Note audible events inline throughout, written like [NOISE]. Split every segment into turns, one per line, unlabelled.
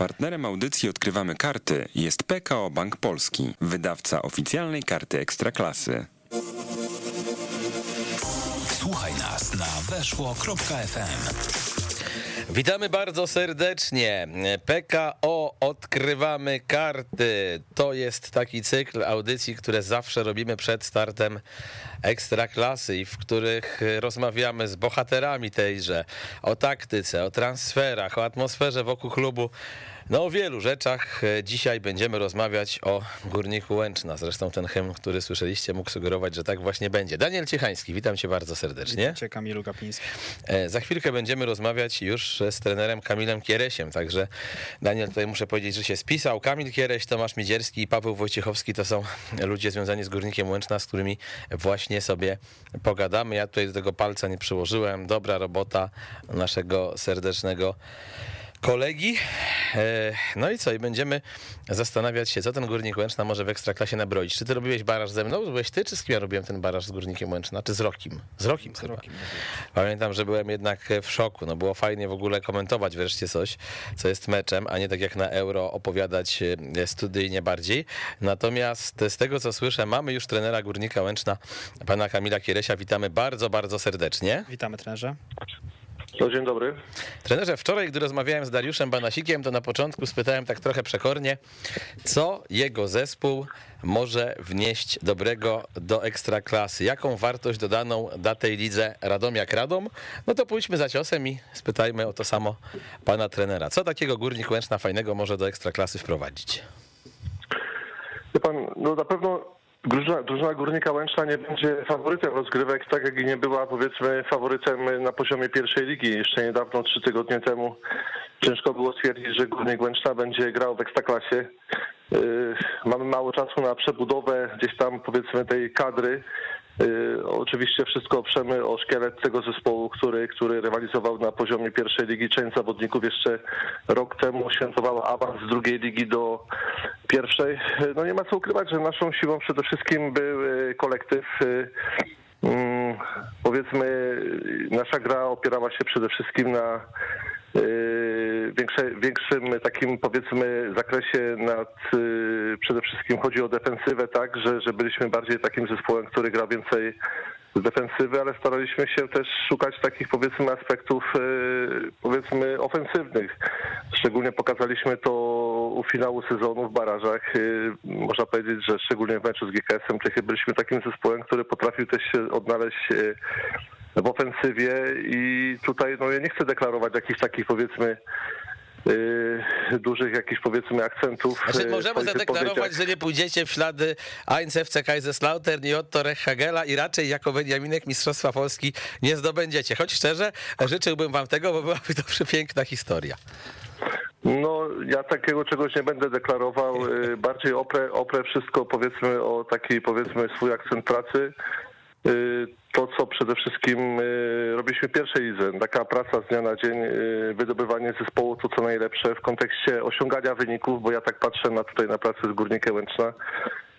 Partnerem audycji Odkrywamy Karty jest PKO Bank Polski, wydawca oficjalnej karty Ekstraklasy.
Słuchaj nas na weszło.fm.
Witamy bardzo serdecznie. PKO Odkrywamy Karty. To jest taki cykl audycji, które zawsze robimy przed startem ekstraklasy i w których rozmawiamy z bohaterami tejże o taktyce, o transferach, o atmosferze wokół klubu. No o wielu rzeczach dzisiaj będziemy rozmawiać o Górniku Łęczna. Zresztą ten hymn, który słyszeliście, mógł sugerować, że tak właśnie będzie. Daniel Ciechański, witam cię bardzo serdecznie.
Witam cię Kamilu Kapiński.
E, Za chwilkę będziemy rozmawiać już z trenerem Kamilem Kieresiem, także Daniel tutaj muszę powiedzieć, że się spisał. Kamil Kiereś, Tomasz Midzierski i Paweł Wojciechowski to są ludzie związani z Górnikiem Łęczna, z którymi właśnie sobie pogadamy. Ja tutaj do tego palca nie przyłożyłem. Dobra robota naszego serdecznego kolegi. E, No i co? I będziemy zastanawiać się, co ten Górnik Łęczna może w Ekstraklasie nabroić. Czy ty robiłeś baraż ze mną? Byłeś ty, czy z kim ja robiłem ten baraż z Górnikiem Łęczna? Czy z Rokim? Z Rokim
Z
chyba.
rokiem.
Pamiętam, że byłem jednak w szoku. No było fajnie w ogóle komentować wreszcie coś, co jest meczem, a nie tak jak na Euro opowiadać e, studyjnie bardziej. Natomiast z tego, co słyszę, mamy już trenera Górnika Łęczna, pana Kamila Kieresia. Witamy bardzo, bardzo serdecznie.
Witamy trenerze.
No, dzień dobry.
Trenerze, wczoraj, gdy rozmawiałem z Dariuszem Banasikiem, to na początku spytałem tak trochę przekornie, co jego zespół może wnieść dobrego do ekstraklasy? Jaką wartość dodaną da tej lidze Radomiak Radom? No to pójdźmy za ciosem i spytajmy o to samo pana trenera. Co takiego Górnik Łęczna fajnego może do ekstraklasy wprowadzić?
Wie pan, no na pewno drużyna, drużyna Górnika Łęczna nie będzie faworytem rozgrywek, tak jak i nie była powiedzmy faworytem na poziomie pierwszej ligi. Jeszcze niedawno, trzy tygodnie temu, ciężko było stwierdzić, że Górnik Łęczna będzie grał w ekstraklasie. Yy, Mamy mało czasu na przebudowę gdzieś tam powiedzmy tej kadry. Yy, Oczywiście wszystko oprzemy o szkielet tego zespołu, który, który rywalizował na poziomie pierwszej ligi. Część zawodników jeszcze rok temu świętowała awans z drugiej ligi do pierwszej. No nie ma co ukrywać, że naszą siłą przede wszystkim był yy, kolektyw. Yy, mm, Powiedzmy, nasza gra opierała się przede wszystkim na większe, większym takim powiedzmy zakresie nad yy, przede wszystkim chodzi o defensywę, tak, że, że byliśmy bardziej takim zespołem, który gra więcej z defensywy, ale staraliśmy się też szukać takich powiedzmy aspektów yy, powiedzmy ofensywnych. Szczególnie pokazaliśmy to u finału sezonu w barażach. Yy, Można powiedzieć, że szczególnie w meczu z GKS-em byliśmy takim zespołem, który potrafił też się odnaleźć w ofensywie i tutaj no ja nie chcę deklarować jakichś takich powiedzmy yy, dużych jakichś powiedzmy akcentów.
Znaczy,
w
możemy zadeklarować, że nie pójdziecie w ślady Heinz FC Kaiserslautern i Otto Rechhagela i raczej jako Beniaminek Mistrzostwa Polski nie zdobędziecie. Choć szczerze, życzyłbym wam tego, bo byłaby to [LAUGHS] przepiękna historia.
No, ja takiego czegoś nie będę deklarował. y, Bardziej oprę, oprę wszystko, powiedzmy, o taki, powiedzmy, swój akcent pracy. To, co przede wszystkim y, robiliśmy w pierwszej lidze, taka praca z dnia na dzień, y, wydobywanie zespołu to co najlepsze w kontekście osiągania wyników, bo ja tak patrzę na tutaj na pracę z Górnikiem Łęczna.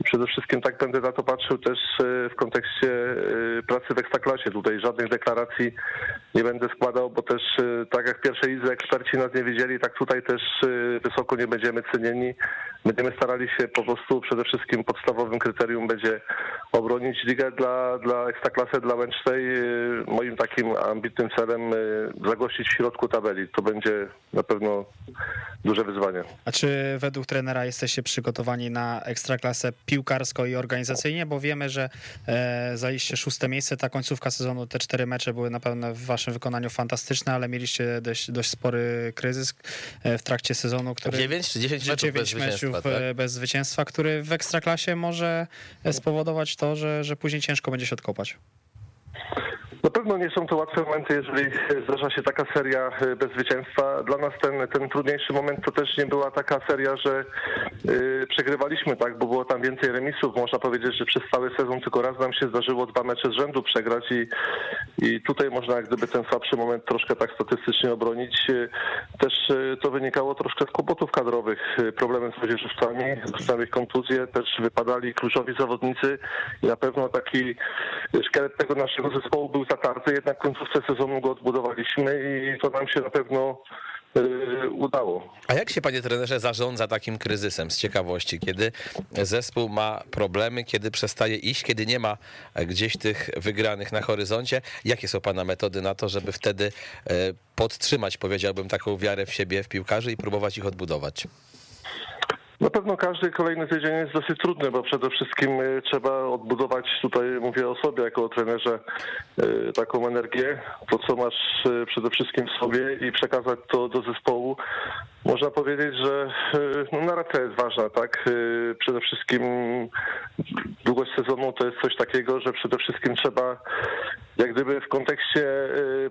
Przede wszystkim tak będę na to patrzył też y, w kontekście pracy w Ekstraklasie. Tutaj żadnych deklaracji nie będę składał, bo też tak jak w pierwszej lidze eksperci nas nie wiedzieli, tak tutaj też wysoko nie będziemy cenieni. Będziemy starali się po prostu przede wszystkim podstawowym kryterium będzie obronić ligę dla, dla Ekstraklasy, dla Łęcznej. Y, Moim takim ambitnym celem y, zagościć w środku tabeli. To będzie na pewno duże wyzwanie.
A czy według trenera jesteście przygotowani na ekstraklasę piłkarsko i organizacyjnie? Bo wiemy, że e, zajęliście szóste miejsce, ta końcówka sezonu, te cztery mecze były na pewno w waszym wykonaniu fantastyczne, ale mieliście dość, dość spory kryzys e, w trakcie sezonu, który...
9 czy 10 meczów bez
dziewięć meczów
zwycięstwa, tak?
bez zwycięstwa, który w ekstraklasie może spowodować to, że, że później ciężko będzie się odkopać.
Na pewno nie są to łatwe momenty, jeżeli zdarza się taka seria y, bez zwycięstwa. Dla nas ten, ten trudniejszy moment to też nie była taka seria, że y, przegrywaliśmy, tak, bo było tam więcej remisów. Można powiedzieć, że przez cały sezon tylko raz nam się zdarzyło dwa mecze z rzędu przegrać i, i tutaj można jak gdyby ten słabszy moment troszkę tak statystycznie obronić. Y, Też y, to wynikało troszkę z kłopotów kadrowych, y, problemy z młodzieżówcami, dostałem ich kontuzje, też wypadali kluczowi zawodnicy i na pewno taki szkielet tego naszego zespołu był zatarty, jednak w końcówce sezonu go odbudowaliśmy i to nam się na pewno y, udało.
A jak się, panie trenerze, zarządza takim kryzysem z ciekawości, kiedy zespół ma problemy, kiedy przestaje iść, kiedy nie ma gdzieś tych wygranych na horyzoncie? Jakie są pana metody na to, żeby wtedy e, podtrzymać, powiedziałbym, taką wiarę w siebie w piłkarzy i próbować ich odbudować?
Na pewno każdy kolejny tydzień jest dosyć trudny, bo przede wszystkim y, trzeba odbudować, tutaj mówię o sobie jako o trenerze, y, taką energię, to co masz y, przede wszystkim w sobie i przekazać to do zespołu. Można powiedzieć, że no, narracja jest ważna, tak? Przede wszystkim długość sezonu to jest coś takiego, że przede wszystkim trzeba jak gdyby w kontekście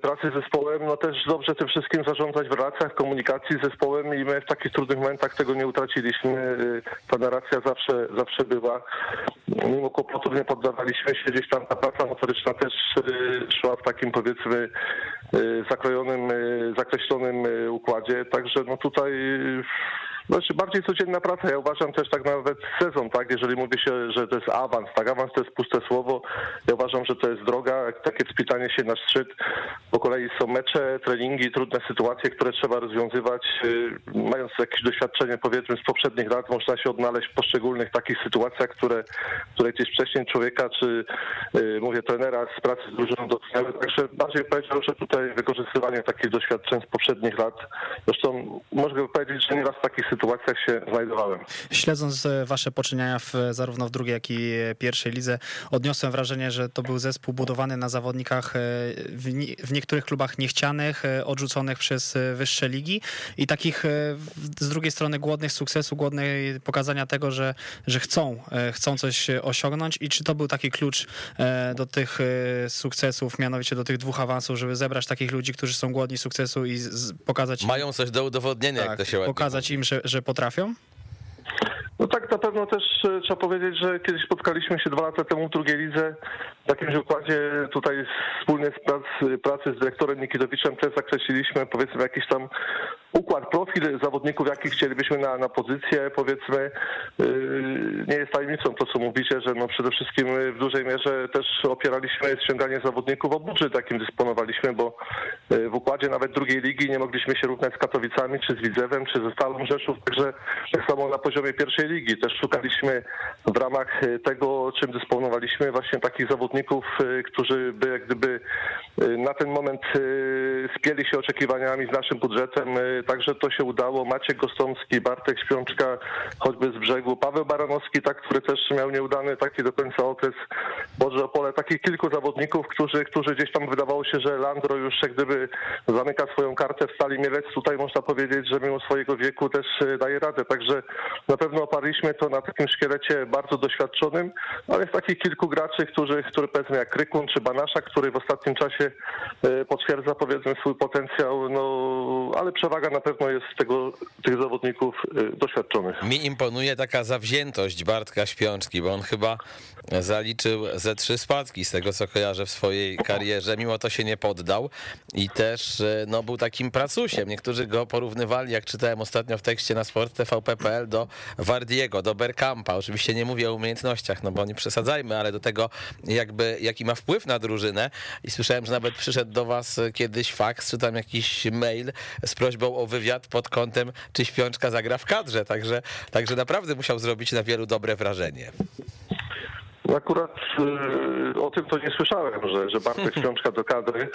pracy z zespołem, no też dobrze tym wszystkim zarządzać w relacjach, komunikacji z zespołem i my w takich trudnych momentach tego nie utraciliśmy. Y, ta narracja zawsze, zawsze była. Mimo kłopotów nie poddawaliśmy się, gdzieś tam ta praca motoryczna też y, szła w takim powiedzmy y, zakrojonym, zakreślonym układzie, także no tutaj tutaj znaczy bardziej codzienna praca. Ja uważam też tak nawet sezon, tak? Jeżeli mówi się, że to jest awans, tak? Awans to jest puste słowo. Ja uważam, że to jest droga, takie wspitanie się na szczyt. Po kolei są mecze, treningi, trudne sytuacje, które trzeba rozwiązywać. Y, mając jakieś doświadczenie, powiedzmy, z poprzednich lat, można się odnaleźć w poszczególnych takich sytuacjach, które, które gdzieś wcześniej człowieka, czy yy, mówię trenera z pracy z drużyną dotknęły. Także bardziej powiedział, że tutaj wykorzystywanie takich doświadczeń z poprzednich lat. Zresztą mogę powiedzieć, że nieraz takich sytuacjach sytuacjach się znajdowałem.
Śledząc e, wasze poczyniania w, zarówno w drugiej, jak i pierwszej lidze, odniosłem wrażenie, że to był zespół budowany na zawodnikach e, w, w niektórych klubach niechcianych, e, odrzuconych przez wyższe ligi i takich z drugiej strony głodnych sukcesu, głodnych pokazania tego, że, że chcą, chcą coś osiągnąć i czy to był taki klucz do tych sukcesów, mianowicie do tych dwóch awansów, żeby zebrać takich ludzi, którzy są głodni sukcesu i z, pokazać...
Mają coś do udowodnienia, tak, jak to się ładnie
Pokazać im, że, że potrafią?
No tak, na pewno też e, trzeba powiedzieć, że kiedyś spotkaliśmy się dwa lata temu w drugiej lidze w jakimś układzie tutaj wspólnie z pracy, pracy z dyrektorem Nikidowiczem też zakreśliliśmy powiedzmy jakiś tam układ, profil zawodników, jakich chcielibyśmy na, na pozycję, powiedzmy, yy, nie jest tajemnicą to, co mówicie, że no przede wszystkim w dużej mierze też opieraliśmy ściąganie zawodników o budżet, jakim dysponowaliśmy, bo yy, w układzie nawet drugiej ligi nie mogliśmy się równać z Katowicami, czy z Widzewem, czy ze Stalą Rzeszów, także tak samo na poziomie pierwszej ligi. Też szukaliśmy w ramach tego, czym dysponowaliśmy, właśnie takich zawodników, yy, którzy by jak gdyby na ten moment spieli się oczekiwaniami z naszym budżetem, także to się udało. Maciek Gostomski, Bartek Śpiączka, choćby z brzegu, Paweł Baranowski, tak, który też miał nieudany taki do końca okres, Boże Opole, takich kilku zawodników, którzy, którzy gdzieś tam wydawało się, że Landro już jak gdyby zamyka swoją kartę w Stali Mielec. Tutaj można powiedzieć, że mimo swojego wieku też e, daje radę, także na pewno oparliśmy to na takim szkielecie bardzo doświadczonym, ale jest takich kilku graczy, którzy, który powiedzmy jak Krykun czy Banasza, który w ostatnim czasie e, potwierdza powiedzmy swój potencjał, no ale przewaga na pewno jest tego, tych zawodników y, doświadczonych.
Mi imponuje taka zawziętość Bartka Śpiączki, bo on chyba zaliczył ze trzy spadki z tego, co kojarzę w swojej karierze. Mimo to się nie poddał i też y, no, był takim pracusiem. Niektórzy go porównywali, jak czytałem ostatnio w tekście na sport tvp.pl, do Wardiego, do Berkampa. Oczywiście nie mówię o umiejętnościach, no bo nie przesadzajmy, ale do tego jakby, jaki ma wpływ na drużynę. I słyszałem, że nawet przyszedł do was kiedyś faks, czy tam jakiś mail z prośbą o wywiad pod kątem, czy Śpiączka zagra w kadrze, także, także naprawdę musiał zrobić na wielu dobre wrażenie.
Akurat y, o tym to nie słyszałem, że, że Bartek [LAUGHS] Śpiączka do kadry.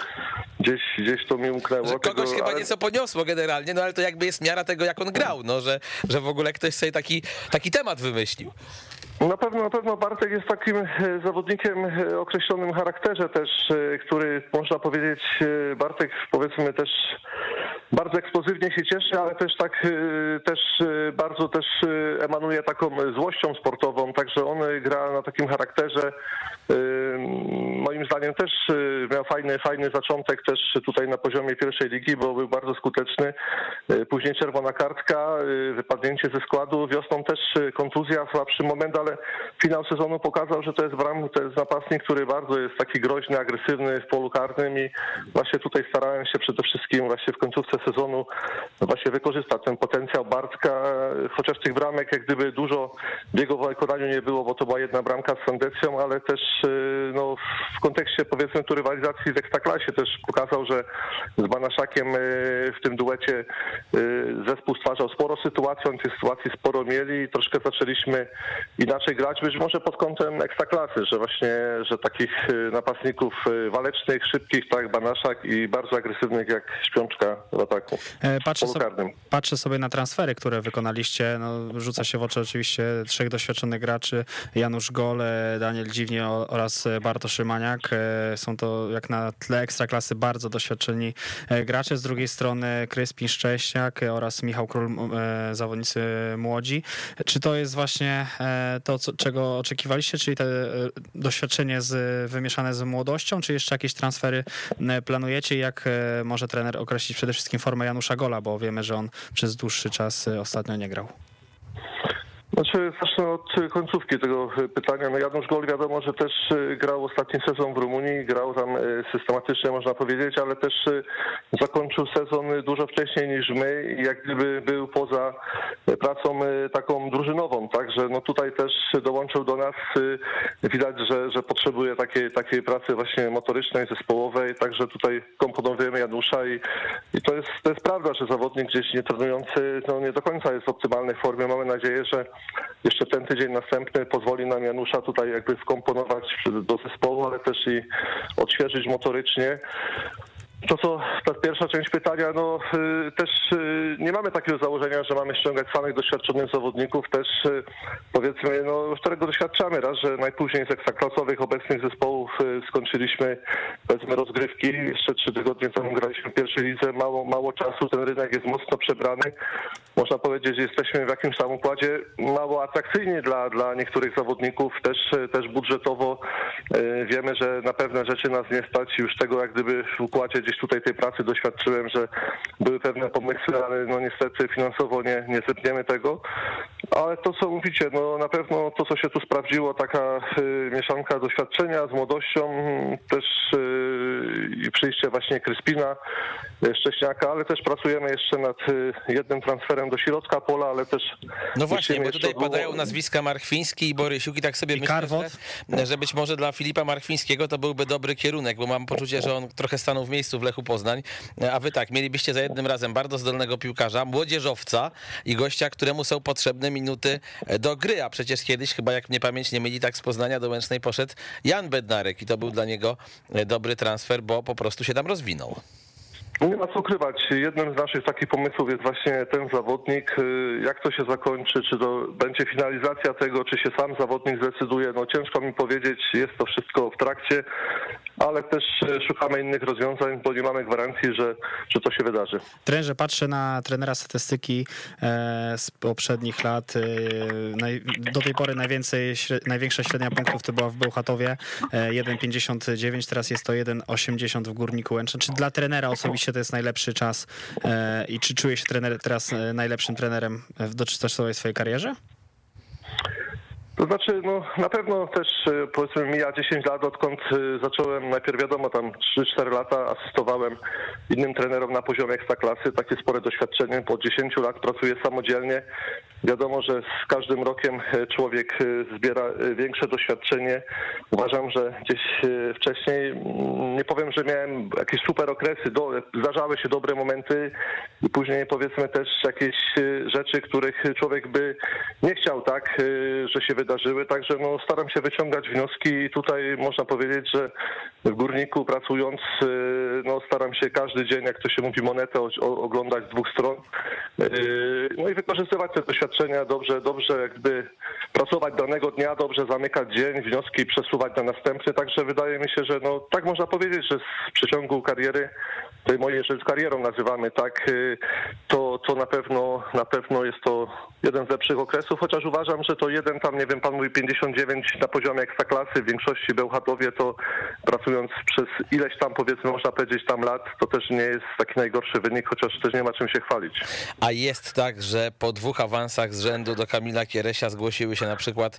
Gdzieś, gdzieś to mi umknęło.
Że kogoś tego, chyba ale... nieco poniosło generalnie, no ale to jakby jest miara tego, jak on grał, no, że, że w ogóle ktoś sobie taki, taki temat wymyślił.
Na pewno, na pewno Bartek jest takim e, zawodnikiem o określonym charakterze też, e, który można powiedzieć, e, Bartek powiedzmy też bardzo eksplozywnie się cieszy, ale też tak też bardzo też emanuje taką złością sportową, także on gra na takim charakterze. Moim zdaniem też miał fajny, fajny zaczątek też tutaj na poziomie pierwszej ligi, bo był bardzo skuteczny. Później czerwona kartka, wypadnięcie ze składu, wiosną też kontuzja, słabszy moment, ale ale finał sezonu pokazał, że to jest bram, to jest napastnik, który bardzo jest taki groźny, agresywny w polu karnym i właśnie tutaj starałem się przede wszystkim właśnie w końcówce sezonu właśnie wykorzystać ten potencjał Bartka, chociaż tych bramek jak gdyby dużo w jego wykonaniu nie było, bo to była jedna bramka z Sandecją, ale też y, no, w kontekście powiedzmy tu rywalizacji w Ekstraklasie też pokazał, że z Banaszakiem y, w tym duecie zespół stwarzał sporo sytuacji, oni tych sytuacji sporo mieli i troszkę zaczęliśmy inaczej grać, być może pod kątem Ekstraklasy, że właśnie, że takich napastników walecznych, szybkich, tak Banaszak i bardzo agresywnych jak Śpiączka w ataku.
E, patrzę sobie, patrzę sobie na transfery, które wykonaliście. No, rzuca się w oczy oczywiście trzech doświadczonych graczy. Janusz Gole, Daniel Dziwnie oraz Bartosz Szymaniak. E, są to jak na tle ekstraklasy bardzo doświadczeni e, gracze. Z drugiej strony Kryspin Szcześniak oraz Michał Król, zawodnicy młodzi. Czy to jest właśnie to, co, czego oczekiwaliście, czyli te doświadczenie z, wymieszane z młodością, czy jeszcze jakieś transfery planujecie? Jak może trener określić przede wszystkim formę Janusza Gola, bo wiemy, że on przez dłuższy czas ostatnio nie grał.
Znaczy, zacznę od końcówki tego pytania. No Janusz Gol wiadomo, że też y, grał ostatni sezon w Rumunii, grał tam systematycznie, można powiedzieć, ale też zakończył sezon dużo wcześniej niż my i jak gdyby był poza pracą taką drużynową, także no tutaj też dołączył do nas. Widać, że, że potrzebuje takiej, takiej pracy właśnie motorycznej, zespołowej, także tutaj komponujemy Janusza i, i to, jest, to jest prawda, że zawodnik gdzieś nietrenujący no nie do końca jest w optymalnej formie. Mamy nadzieję, że jeszcze ten tydzień następny pozwoli nam Janusza tutaj jakby wkomponować do zespołu, ale też i odświeżyć motorycznie. To co ta pierwsza część pytania, no y, też y, nie mamy takiego założenia, że mamy ściągać samych doświadczonych zawodników, też y, powiedzmy, no którego doświadczamy raz, że najpóźniej z ekstraklasowych obecnych zespołów skończyliśmy powiedzmy rozgrywki, jeszcze trzy tygodnie temu graliśmy w pierwszej lidze, mało, mało czasu, ten rynek jest mocno przebrany. Można powiedzieć, że jesteśmy w jakimś tam układzie mało atrakcyjni dla, dla niektórych zawodników, też, też budżetowo wiemy, że na pewne rzeczy nas nie stać. Już tego jak gdyby w układzie gdzieś tutaj tej pracy doświadczyłem, że były pewne pomysły, ale no niestety finansowo nie, nie zepniemy tego. Ale to, co mówicie, no na pewno to, co się tu sprawdziło, taka y, mieszanka doświadczenia z młodością, też y, przyjście właśnie Kryspina, y, Szcześniaka, ale też pracujemy jeszcze nad y, jednym transferem do środka pola, ale też...
No właśnie, bo tutaj padają nazwiska Marchwiński i Borysiuk i tak sobie I myślę, że, że być może dla Filipa Marchwińskiego to byłby dobry kierunek, bo mam poczucie, że on trochę stanął w miejscu w Lechu Poznań, a wy tak, mielibyście za jednym razem bardzo zdolnego piłkarza, młodzieżowca i gościa, któremu są potrzebne minuty do gry, a przecież kiedyś, chyba jak mnie pamięć nie mieli, tak z Poznania do Łęcznej poszedł Jan Bednarek i to był dla niego dobry transfer, bo po prostu się tam rozwinął.
Nie ma co ukrywać. Jednym z naszych takich pomysłów jest właśnie ten zawodnik. Jak to się zakończy, czy to będzie finalizacja tego, czy się sam zawodnik zdecyduje, no ciężko mi powiedzieć, jest to wszystko w trakcie ale też e, szukamy innych rozwiązań, bo nie mamy gwarancji, że, że to się wydarzy.
Trenerze, patrzę na trenera statystyki e, z poprzednich lat. E, do tej pory najwięcej, największa średnia punktów to była w Bełchatowie 1,59, teraz jest to 1,80 w Górniku Łęczyn. Czy dla trenera osobiście to jest najlepszy czas i czy czuje się trener teraz najlepszym trenerem w dotychczasowej swojej karierze?
To znaczy, no na pewno też e, powiedzmy mija 10 lat, odkąd e, zacząłem, najpierw wiadomo, tam 3-4 lata asystowałem innym trenerom na poziomie ekstraklasy, takie spore doświadczenie, po 10 lat pracuję samodzielnie. Wiadomo, że z każdym rokiem e, człowiek zbiera większe doświadczenie. Uważam, że gdzieś wcześniej, nie powiem, że miałem jakieś super okresy, do, zdarzały się dobre momenty i później powiedzmy też jakieś rzeczy, których człowiek by nie chciał, tak, że się wydarzy wydarzyły, także no, staram się wyciągać wnioski. I tutaj można powiedzieć, że w Górniku pracując, y, no, staram się każdy dzień, jak to się mówi, monetę oglądać z dwóch stron, y, no i wykorzystywać te doświadczenia dobrze, dobrze jakby pracować danego dnia, dobrze zamykać dzień, wnioski przesuwać na następny, także wydaje mi się, że no, tak można powiedzieć, że w przeciągu kariery tej mojej, jeżeli z karierą nazywamy, tak, y, to, to na pewno na pewno jest to jeden z lepszych okresów, chociaż uważam, że to jeden tam, nie wiem, pan mówi 59 na poziomie ekstraklasy, w większości Bełchatowie to pracując przez ileś tam, powiedzmy, można powiedzieć tam lat, to też nie jest taki najgorszy wynik, chociaż też nie ma czym się chwalić.
A jest tak, że po dwóch awansach z rzędu do Kamila Kieresia zgłosiły się na przykład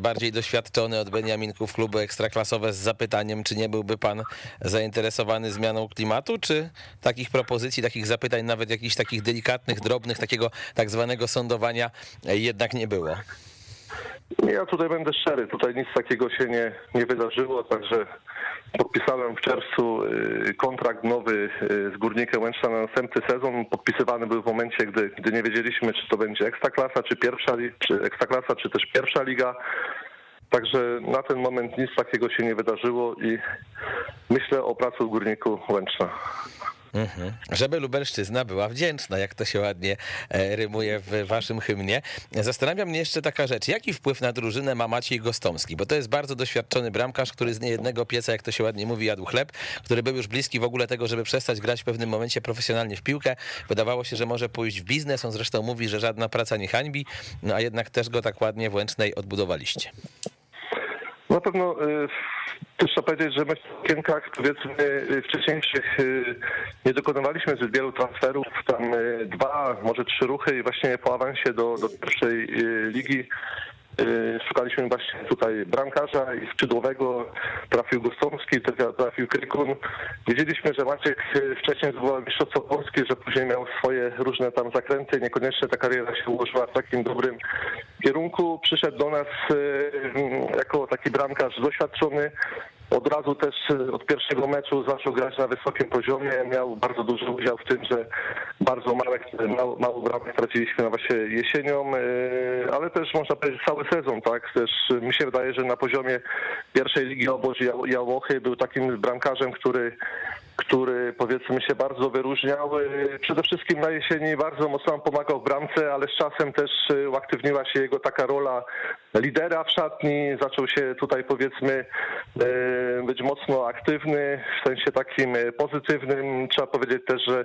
bardziej doświadczony od Beniaminków kluby ekstraklasowe z zapytaniem, czy nie byłby pan zainteresowany zmianą klimatu, czy takich propozycji, takich zapytań, nawet jakichś takich delikatnych, drobnych, takiego tak zwanego sądowania jednak nie było?
Ja tutaj będę szczery, tutaj nic takiego się nie, nie wydarzyło, także podpisałem w czerwcu y, kontrakt nowy y, z Górnikiem Łęczna na następny sezon. Podpisywany był w momencie, gdy, gdy nie wiedzieliśmy, czy to będzie ekstraklasa, czy pierwsza, czy ekstraklasa, czy też pierwsza liga. Także na ten moment nic takiego się nie wydarzyło i myślę o pracy w Górniku Łęczna.
Mhm. Żeby Lubelszczyzna była wdzięczna, jak to się ładnie e, rymuje w waszym hymnie. Zastanawia mnie jeszcze taka rzecz. Jaki wpływ na drużynę ma Maciej Gostomski? Bo to jest bardzo doświadczony bramkarz, który z niejednego pieca, jak to się ładnie mówi, jadł chleb, który był już bliski w ogóle tego, żeby przestać grać w pewnym momencie profesjonalnie w piłkę. Wydawało się, że może pójść w biznes. On zresztą mówi, że żadna praca nie hańbi, no a jednak też go tak ładnie w Łęcznej odbudowaliście.
Na pewno y, też trzeba powiedzieć, że my w okienkach powiedzmy y, wcześniejszych y, nie dokonywaliśmy zbyt wielu transferów, tam dwa, może trzy ruchy i właśnie po awansie do, do pierwszej ligi Szukaliśmy właśnie tutaj bramkarza i skrzydłowego, trafił Gostomski, trafił Krykun. Wiedzieliśmy, że Maciek wcześniej zdobywał Mistrzostwo Polskie, że później miał swoje różne tam zakręty, niekoniecznie ta kariera się ułożyła w takim dobrym kierunku. Przyszedł do nas jako taki bramkarz doświadczony, od razu też e, od pierwszego meczu zaczął grać na wysokim poziomie. Miał bardzo duży udział w tym, że bardzo małe, mało, mało bramek straciliśmy na właśnie jesienią, e, ale też można powiedzieć cały sezon, tak? Też mi się wydaje, że na poziomie pierwszej ligi Obóz Jałochy był takim bramkarzem, który który powiedzmy się bardzo wyróżniał. Przede wszystkim na jesieni bardzo mocno nam pomagał w bramce, ale z czasem też uaktywniła się jego taka rola lidera w szatni. Zaczął się tutaj powiedzmy e, być mocno aktywny w sensie takim pozytywnym. Trzeba powiedzieć też, że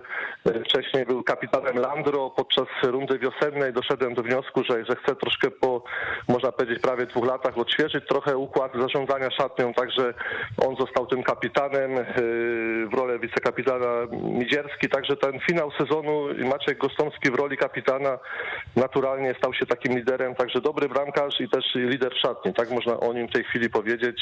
wcześniej był kapitanem Landro. Podczas rundy wiosennej doszedłem do wniosku, że, że chce troszkę po, można powiedzieć, prawie dwóch latach odświeżyć trochę układ zarządzania szatnią, także on został tym kapitanem rolę wicekapitana Midzierski, także ten finał sezonu Maciek Gostomski w roli kapitana naturalnie stał się takim liderem, także dobry bramkarz i też lider szatni, tak można o nim w tej chwili powiedzieć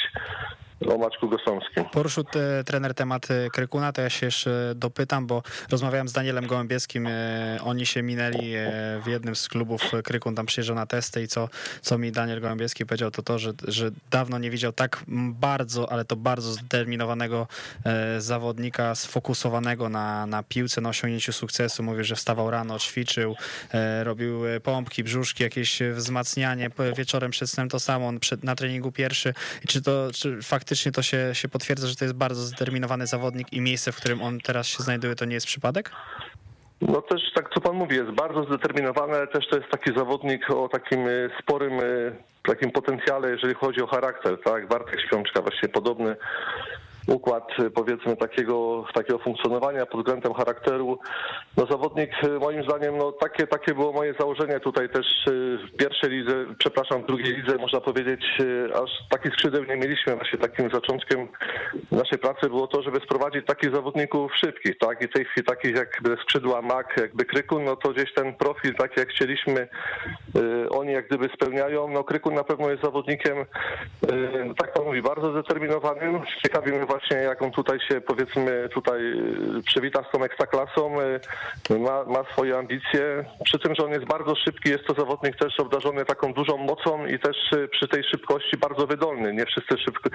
o Maczku Gosomskim.
Poruszył te, trener temat e, Krykuna, to ja się jeszcze dopytam, bo rozmawiałem z Danielem Gołębieskim, e, oni się minęli e, w jednym z klubów, Krykun tam przyjeżdżał na testy i co, co mi Daniel Gołębieski powiedział, to to, że, że dawno nie widział tak bardzo, ale to bardzo zdeterminowanego zawodnika, sfokusowanego na, na piłce, na osiągnięciu sukcesu. Mówił, że wstawał rano, ćwiczył, robił pompki, brzuszki, jakieś wzmacnianie, wieczorem przed snem to samo, on przed, na treningu pierwszy. Czy to czy fakt faktycznie to się, się potwierdza, że to jest bardzo zdeterminowany zawodnik i miejsce, w którym on teraz się znajduje, to nie jest przypadek?
No też tak, co pan mówi, jest bardzo zdeterminowany, ale też to jest taki zawodnik o takim y, sporym y, takim potencjale, jeżeli chodzi o charakter, tak? Bartek Śpiączka właśnie podobny układ powiedzmy takiego, takiego funkcjonowania pod względem charakteru. No zawodnik moim zdaniem, no takie, takie było moje założenie tutaj też y, w pierwszej lidze, przepraszam, w drugiej lidze można powiedzieć, y, aż takich skrzydeł nie mieliśmy. Właśnie takim zaczątkiem naszej pracy było to, żeby sprowadzić takich zawodników szybkich, tak? I tej chwili takich jakby skrzydła Mak, jakby Krykun, no to gdzieś ten profil taki jak chcieliśmy, y, oni jak gdyby spełniają. No Krykun na pewno jest zawodnikiem, tak pan mówi, bardzo zdeterminowanym. Ciekawi mnie właśnie właśnie jak on tutaj się powiedzmy tutaj y, przywita z tą ekstraklasą, y, ma, ma swoje ambicje, przy tym, że on jest bardzo szybki, jest to zawodnik też obdarzony taką dużą mocą i też y, przy tej szybkości bardzo wydolny. Nie wszyscy szybko,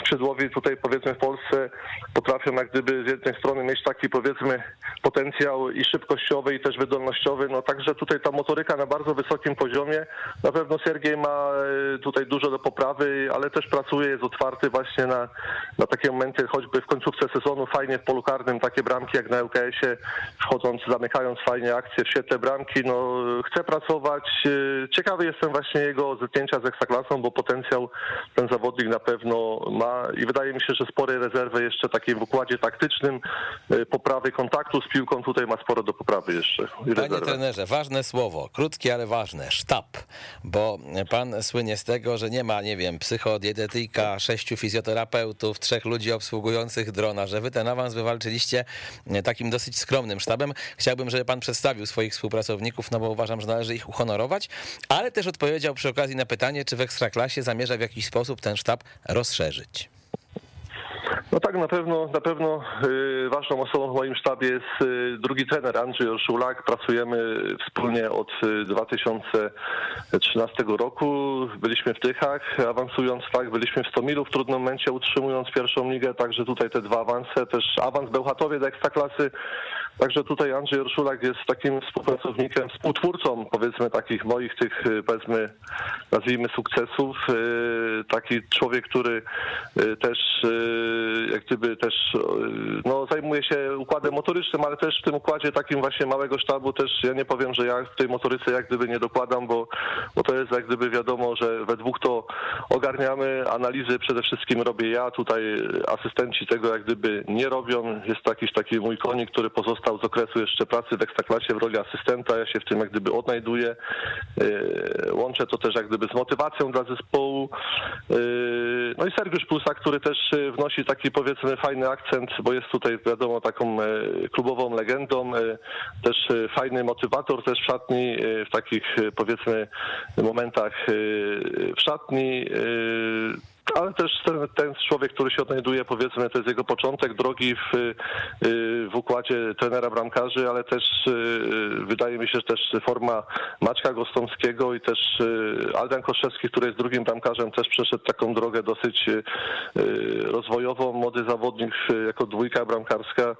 skrzydłowi tutaj powiedzmy w Polsce potrafią jak gdyby z jednej strony mieć taki powiedzmy potencjał i szybkościowy i też wydolnościowy, no także tutaj ta motoryka na bardzo wysokim poziomie. Na pewno Sergiej ma tutaj dużo do poprawy, ale też pracuje, jest otwarty właśnie na, na na takie momenty, choćby w końcówce sezonu, fajnie w polu karnym, takie bramki jak na LKS-ie, wchodząc, zamykając fajnie akcje w świetle bramki, no chce pracować. Ciekawy jestem właśnie jego zetknięcia z Ekstraklasą, bo potencjał ten zawodnik na pewno ma i wydaje mi się, że spore rezerwy jeszcze takiej w układzie taktycznym, poprawy kontaktu z piłką tutaj ma sporo do poprawy jeszcze.
Panie trenerze, ważne słowo, krótkie, ale ważne, sztab, bo pan słynie z tego, że nie ma, nie wiem, psychodietetyka, sześciu fizjoterapeutów, trzech ludzi obsługujących drona, że wy ten awans wywalczyliście takim dosyć skromnym sztabem. Chciałbym, żeby pan przedstawił swoich współpracowników, no bo uważam, że należy ich uhonorować, ale też odpowiedział przy okazji na pytanie, czy w Ekstraklasie zamierza w jakiś sposób ten sztab rozszerzyć.
No tak, na pewno, na pewno y, ważną osobą w moim sztabie jest y, drugi trener Andrzej Orszulak. Pracujemy wspólnie od 2013 y, roku. Byliśmy w Tychach, awansując tak, byliśmy w Stomilu w trudnym momencie, utrzymując pierwszą ligę, także tutaj te dwa awanse, też awans Bełchatowie do Ekstraklasy. Także tutaj Andrzej Orszulak jest takim współpracownikiem, współtwórcą powiedzmy takich moich tych powiedzmy nazwijmy sukcesów. Taki człowiek, który też jak gdyby też no, zajmuje się układem motorycznym, ale też w tym układzie takim właśnie małego sztabu też ja nie powiem, że ja w tej motoryce jak gdyby nie dokładam, bo, bo to jest jak gdyby wiadomo, że we dwóch to ogarniamy, analizy przede wszystkim robię ja, tutaj asystenci tego jak gdyby nie robią, jest jakiś taki mój konik, który pozostał z okresu jeszcze pracy w Ekstraklasie w roli asystenta, ja się w tym jak gdyby odnajduję, łączę to też jak gdyby z motywacją dla zespołu, no i Sergiusz Plusa, który też wnosi taki powiedzmy fajny akcent, bo jest tutaj wiadomo taką klubową legendą, też fajny motywator też w szatni, w takich powiedzmy momentach w szatni ale też ten, ten, człowiek, który się odnajduje, powiedzmy, to jest jego początek drogi w, y, w układzie trenera bramkarzy, ale też y, wydaje mi się, że też forma Maćka Gostomskiego i też y, Aldan Koszewski, który jest drugim bramkarzem, też przeszedł taką drogę dosyć rozwojową. Młody zawodnik jako dwójka bramkarska.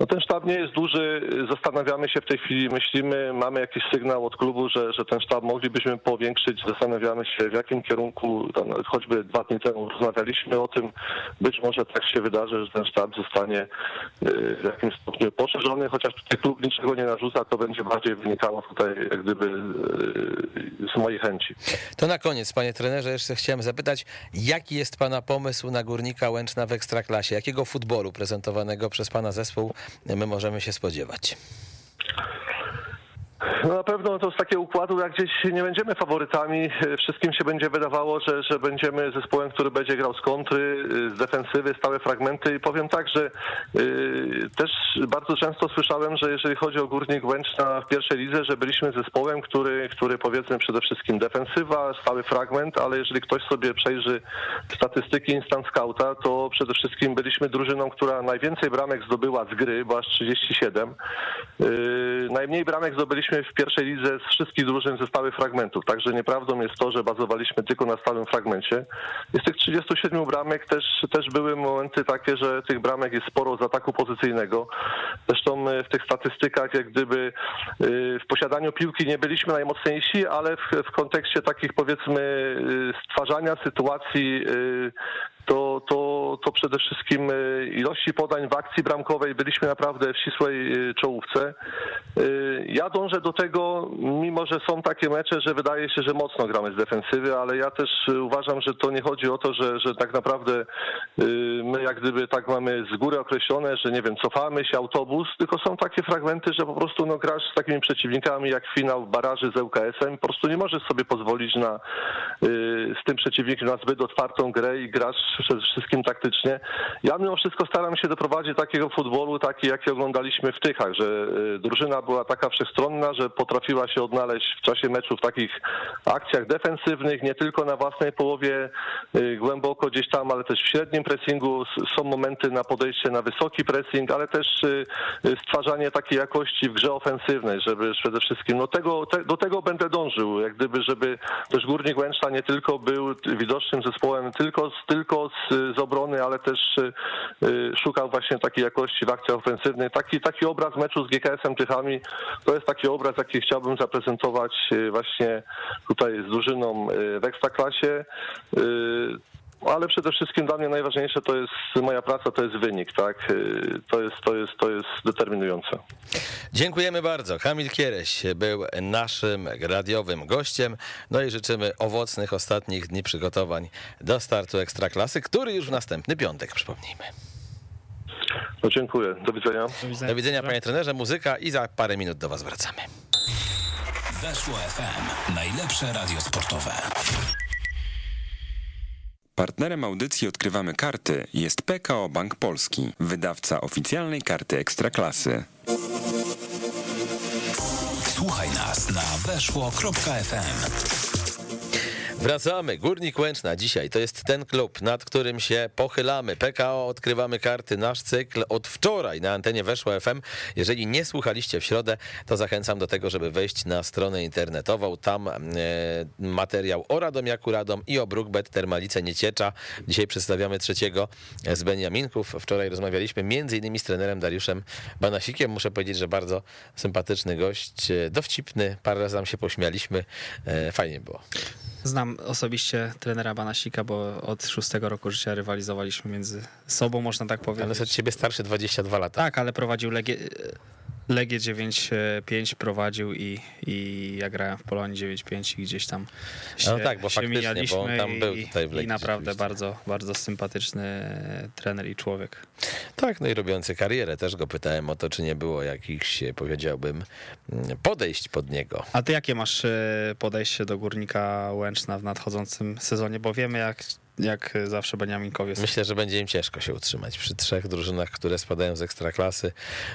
No ten sztab nie jest duży, zastanawiamy się w tej chwili, myślimy, mamy jakiś sygnał od klubu, że, że ten sztab moglibyśmy powiększyć, zastanawiamy się w jakim kierunku, choćby dwa dni temu rozmawialiśmy o tym. Być może tak się wydarzy, że ten sztab zostanie y, w jakimś stopniu poszerzony, chociaż tutaj klub niczego nie narzuca, to będzie bardziej wynikało tutaj jak gdyby y, z mojej chęci.
To na koniec, panie trenerze, jeszcze chciałem zapytać, jaki jest pana pomysł na Górnika Łęczna w Ekstraklasie? Jakiego futbolu prezentowanego przez pana zespół my możemy się spodziewać?
No na pewno to z takiego układu, jak gdzieś nie będziemy faworytami, wszystkim się będzie wydawało, że, że będziemy zespołem, który będzie grał z kontry, z defensywy, stałe fragmenty i powiem tak, że y, też bardzo często słyszałem, że jeżeli chodzi o Górnik Łęczna w pierwszej lidze, że byliśmy zespołem, który, który powiedzmy przede wszystkim defensywa, stały fragment, ale jeżeli ktoś sobie przejrzy statystyki Instant Scouta, to przede wszystkim byliśmy drużyną, która najwięcej bramek zdobyła z gry, bo aż 37. Y, najmniej bramek zdobyliśmy w pierwszej lidze z wszystkich drużyn ze stałych fragmentów, także nieprawdą jest to, że bazowaliśmy tylko na stałym fragmencie. Z tych 37 bramek też, też były momenty takie, że tych bramek jest sporo z ataku pozycyjnego. Zresztą e, w tych statystykach, jak gdyby e, w posiadaniu piłki nie byliśmy najmocniejsi, ale w, w kontekście takich powiedzmy e, stwarzania sytuacji to, to, to przede wszystkim e, ilości podań w akcji bramkowej byliśmy naprawdę w ścisłej e, czołówce. E, ja dążę do tego, mimo że są takie mecze, że wydaje się, że mocno gramy z defensywy, ale ja też uważam, że to nie chodzi o to, że, że tak naprawdę my jak gdyby tak mamy z góry określone, że nie wiem, cofamy się autobus, tylko są takie fragmenty, że po prostu no, grasz z takimi przeciwnikami jak finał baraży z ŁKS-em, po prostu nie możesz sobie pozwolić na z tym przeciwnikiem na zbyt otwartą grę i grasz przede wszystkim taktycznie. Ja mimo wszystko staram się doprowadzić do takiego futbolu, taki jaki oglądaliśmy w Tychach, że y, drużyna była taka wszechstronna, że potrafiła się odnaleźć w czasie meczu w takich akcjach defensywnych, nie tylko na własnej połowie y, głęboko gdzieś tam, ale też w średnim pressingu. Są momenty na podejście na wysoki pressing, ale też y, stwarzanie takiej jakości w grze ofensywnej, żeby przede wszystkim no tego, te, do tego będę dążył, jak gdyby, żeby też Górnik Łęczna nie tylko był widocznym zespołem tylko, tylko z, z obrony, ale też y, y, szukał właśnie takiej jakości w akcjach ofensywnych. Taki, taki obraz meczu z GKS-em Tychami to jest taki obraz, jaki chciałbym zaprezentować y, właśnie tutaj z drużyną w Ekstraklasie. Ale przede wszystkim dla mnie najważniejsze to jest moja praca, to jest wynik, tak? Y, To jest, to jest, to jest determinujące.
Dziękujemy bardzo. Kamil Kiereś był naszym radiowym gościem. No i życzymy owocnych ostatnich dni przygotowań do startu Ekstraklasy, który już w następny piątek, przypomnijmy.
No dziękuję, do widzenia.
Do widzenia.
Do widzenia panie trenerze, muzyka i za parę minut do was wracamy.
Weszło FM. Najlepsze radio sportowe.
Partnerem audycji Odkrywamy Karty jest PKO Bank Polski, wydawca oficjalnej karty Ekstraklasy.
Słuchaj nas na weszło.fm.
Wracamy. Górnik Łęczna dzisiaj to jest ten klub, nad którym się pochylamy. PKO odkrywamy karty. Nasz cykl od wczoraj na antenie weszło FM. Jeżeli nie słuchaliście w środę, to zachęcam do tego, żeby wejść na stronę internetową. Tam e, materiał o Radomiaku Radom i o Brookbet Termalice Nieciecza. Dzisiaj przedstawiamy trzeciego z Beniaminków. Wczoraj rozmawialiśmy między innymi z trenerem Dariuszem Banasikiem. Muszę powiedzieć, że bardzo sympatyczny gość, e, dowcipny. Parę razy nam się pośmialiśmy. E, fajnie było.
Znam osobiście trenera Banasika, bo od szóstego roku życia rywalizowaliśmy między sobą, można tak
Ale
powiedzieć.
jest od ciebie starszy 22 lata.
Tak, ale prowadził Legię, Legię 9-5 prowadził i, i ja grałem w Polonii 9-5 i gdzieś tam się,
No tak, bo
się
faktycznie, bo on tam był tutaj w Legii
i naprawdę bardzo, bardzo sympatyczny trener i człowiek.
Tak, no i robiący karierę. Też go pytałem o to, czy nie było jakichś, powiedziałbym, mm, podejść pod niego.
A ty jakie masz e, podejście do Górnika Łęczna w nadchodzącym sezonie? Bo wiemy jak, jak zawsze Beniaminkowie.
Myślę, że będzie im ciężko się utrzymać przy trzech drużynach, które spadają z ekstraklasy.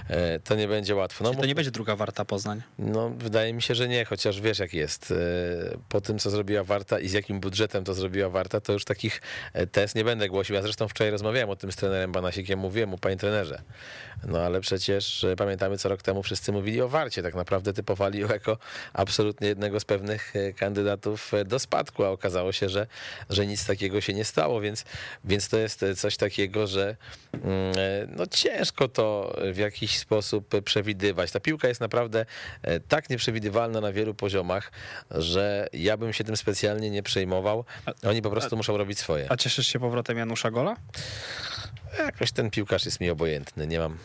E, To nie będzie łatwo. No,
Czy to nie będzie druga Warta Poznań?
No, wydaje mi się, że nie, chociaż wiesz jak jest. E, Po tym, co zrobiła Warta i z jakim budżetem to zrobiła Warta, to już takich e, test nie będę głosił. Ja zresztą wczoraj rozmawiałem o tym z trenerem Banasikiem, mówiłem mu, panie trenerze. No ale przecież e, pamiętamy, co rok temu wszyscy mówili o Warcie. Tak naprawdę typowali ją jako absolutnie jednego z pewnych e, kandydatów e, do spadku, a okazało się, że, że nic takiego się nie stało, więc, więc to jest coś takiego, że mm, e, no ciężko to w jakiś sposób przewidywać. Ta piłka jest naprawdę e, tak nieprzewidywalna na wielu poziomach, że ja bym się tym specjalnie nie przejmował. Oni po prostu muszą robić swoje.
A cieszysz się powrotem Janusza Gola?
Jakoś ten piłkarz jest mi obojętny. Nie mam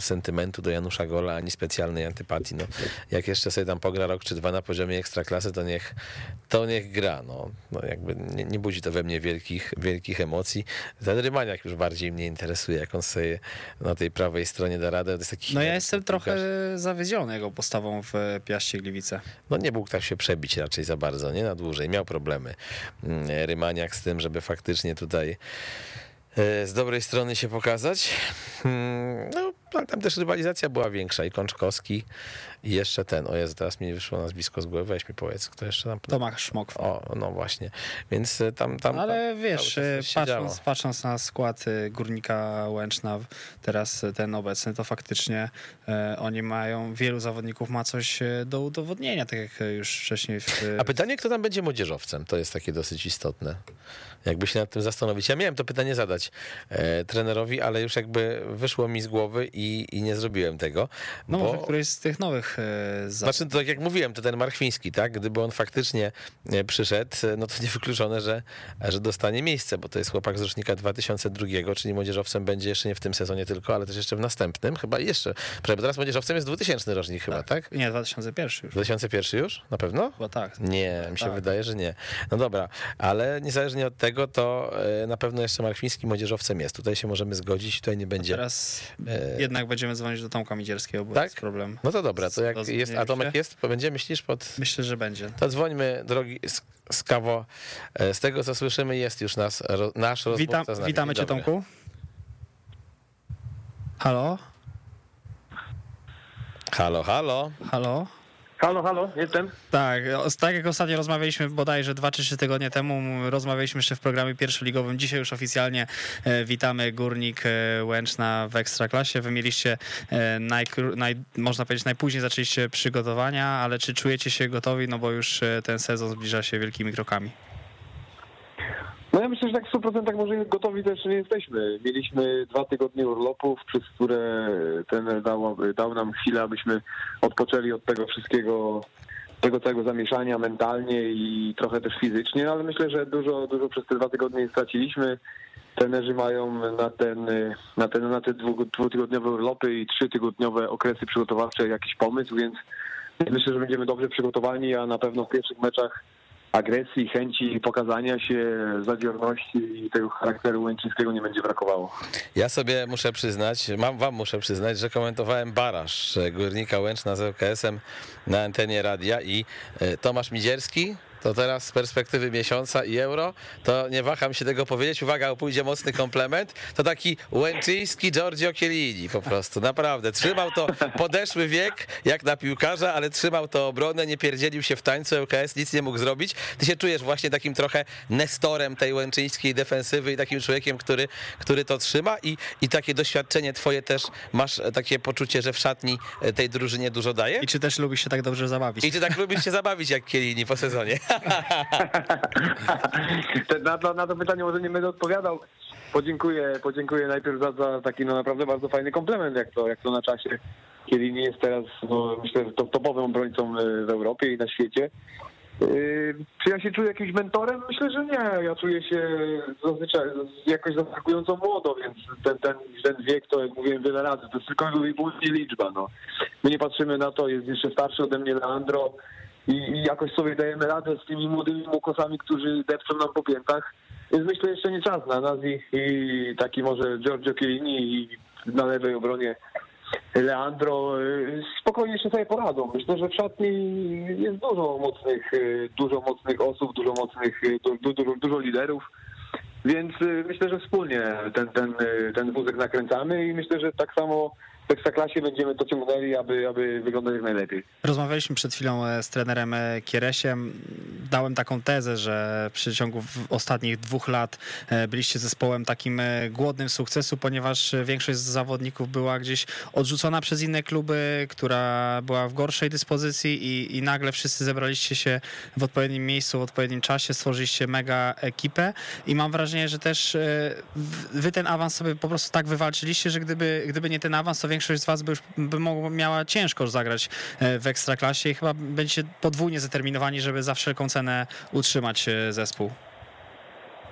sentymentu sentymentu do Janusza Gola, ani specjalnej antypatii. No, jak jeszcze sobie tam pogra rok czy dwa na poziomie ekstraklasy, to niech, to niech gra. No, no jakby nie, nie budzi to we mnie wielkich, wielkich emocji. Ten Rymaniak już bardziej mnie interesuje, jak on sobie na tej prawej stronie da radę.
No ja jestem trochę
piłkarz.
zawiedziony jego postawą w Piaście Gliwice.
No nie mógł tak się przebić raczej za bardzo, nie na dłużej. Miał problemy mm, Rymaniak z tym, żeby faktycznie tutaj e, z dobrej strony się pokazać. Mm, No, tam też rywalizacja była większa i Kączkowski i jeszcze ten, o Jezu, teraz mi wyszło nazwisko z głowy, weź mi powiedz, kto jeszcze tam...
Tomasz Szmok.
O, no właśnie, więc e, tam... tam
Ale
tam
wiesz,
działo.
patrząc, patrząc na skład y, Górnika Łęczna, teraz ten obecny, to faktycznie e, oni mają, wielu zawodników ma coś e, do udowodnienia, tak jak e, już wcześniej w,
A pytanie, kto tam będzie młodzieżowcem, to jest takie dosyć istotne. Jakby się nad tym zastanowić. Ja miałem to pytanie zadać e, trenerowi, ale już jakby wyszło mi z głowy i, i nie zrobiłem tego.
no
bo,
może któryś z tych nowych e, za...
Znaczy, to tak jak mówiłem, to ten Marchwiński, tak? Gdyby on faktycznie e, przyszedł, e, no to niewykluczone, że, że dostanie miejsce, bo to jest chłopak z rocznika 2002, czyli młodzieżowcem będzie jeszcze nie w tym sezonie tylko, ale też jeszcze w następnym, chyba jeszcze. Bo teraz młodzieżowcem jest 2000 rocznik chyba, tak?
Nie, 2001 już.
2001 już? Na pewno?
Chyba tak.
Nie, mi się
Tak.
wydaje, że nie. No dobra, ale niezależnie od tego, to na pewno jeszcze Markwiński młodzieżowcem jest. Tutaj się możemy zgodzić, tutaj nie będzie.
Teraz
E,
jednak będziemy dzwonić do Tomka Midzierskiego, bo
Tak?
jest problem.
No to dobra, to jak
Zrozumieliście?
jest, a Tomek jest, to będzie, myślisz, pod...
Myślę, że będzie.
To dzwońmy, drogi z, z kawo. E, Z tego, co słyszymy, jest już nas, ro, nasz rozmówca
Witam,
z nami.
witamy cię. Tomku. Halo?
Halo, halo.
Halo?
Halo, halo, jestem.
Tak, tak jak ostatnio rozmawialiśmy bodajże dwa czy trzy tygodnie temu, rozmawialiśmy jeszcze w programie pierwszoligowym. Dzisiaj już oficjalnie e, witamy Górnik e, Łęczna w Ekstraklasie. Wy mieliście, e, najkró- naj, można powiedzieć, najpóźniej zaczęliście przygotowania, ale czy czujecie się gotowi, no bo już ten sezon zbliża się wielkimi krokami.
No ja myślę, że tak w 100% może gotowi to jeszcze nie jesteśmy. Mieliśmy dwa tygodnie urlopów, przez które ten dał, dał nam chwilę, abyśmy odpoczęli od tego wszystkiego, tego całego zamieszania mentalnie i trochę też fizycznie, ale myślę, że dużo, dużo przez te dwa tygodnie straciliśmy. Trenerzy mają na ten, na ten, na te dwu- dwutygodniowe urlopy i trzytygodniowe okresy przygotowawcze jakiś pomysł, więc myślę, że będziemy dobrze przygotowani, a na pewno w pierwszych meczach agresji, chęci pokazania się, zawiorności i tego charakteru łęczyńskiego nie będzie brakowało.
Ja sobie muszę przyznać, mam wam muszę przyznać, że komentowałem baraż Górnika Łęczna z ŁKS-em na antenie radia i e, Tomasz Midzierski, to teraz z perspektywy miesiąca i euro, to nie waham się tego powiedzieć. Uwaga, pójdzie mocny komplement. To taki łęczyński Giorgio Chiellini po prostu, naprawdę. Trzymał to podeszły wiek, jak na piłkarza, ale trzymał to obronę, nie pierdzielił się w tańcu ŁKS, nic nie mógł zrobić. Ty się czujesz właśnie takim trochę nestorem tej łęczyńskiej defensywy i takim człowiekiem, który, który to trzyma i, i takie doświadczenie twoje też, masz takie poczucie, że w szatni e, tej drużynie dużo daje?
I czy też lubisz się tak dobrze zabawić?
I ty tak lubisz się zabawić jak Chiellini po sezonie.
Na, to, na to pytanie może nie będę odpowiadał. Podziękuję, podziękuję najpierw za, za taki no naprawdę bardzo fajny komplement, jak to, jak to na czasie. Chiellini jest teraz, no, myślę, topowym obrońcą y, w Europie i na świecie. Yy, Czy ja się czuję jakimś mentorem? Myślę, że nie. Ja czuję się zazwyczaj jakoś zaskakująco młodo, więc ten, ten, ten wiek to, jak mówiłem wiele razy, to jest tylko i wyłącznie liczba. No. My nie patrzymy na to, jest jeszcze starszy ode mnie Leandro i, i jakoś sobie dajemy radę z tymi młodymi młokosami, którzy depczą nam po piętach. Więc myślę, jeszcze nie czas na nas i, taki może Giorgio Chiellini i na lewej obronie Leandro y, spokojnie się sobie poradzą. Myślę, że w szatni jest dużo mocnych, y, dużo mocnych osób, dużo mocnych, y, du- du- dużo, dużo liderów. Więc myślę, że wspólnie ten, ten, ten wózek nakręcamy i myślę, że tak samo w Ekstraklasie będziemy to ciągnęli, aby, aby wyglądać jak najlepiej.
Rozmawialiśmy przed chwilą e, z trenerem e, Kieresiem. Dałem taką tezę, że w przeciągu ostatnich dwóch lat e, byliście zespołem takim głodnym sukcesu, ponieważ większość z zawodników była gdzieś odrzucona przez inne kluby, która była w gorszej dyspozycji i, i nagle wszyscy zebraliście się w odpowiednim miejscu, w odpowiednim czasie, stworzyliście mega ekipę i mam wrażenie, że też wy ten awans sobie po prostu tak wywalczyliście, że gdyby, gdyby nie ten awans, to większość z was by już by mogła, miała ciężko zagrać e, w Ekstraklasie i chyba będziecie podwójnie zdeterminowani, żeby za wszelką cenę utrzymać e, zespół.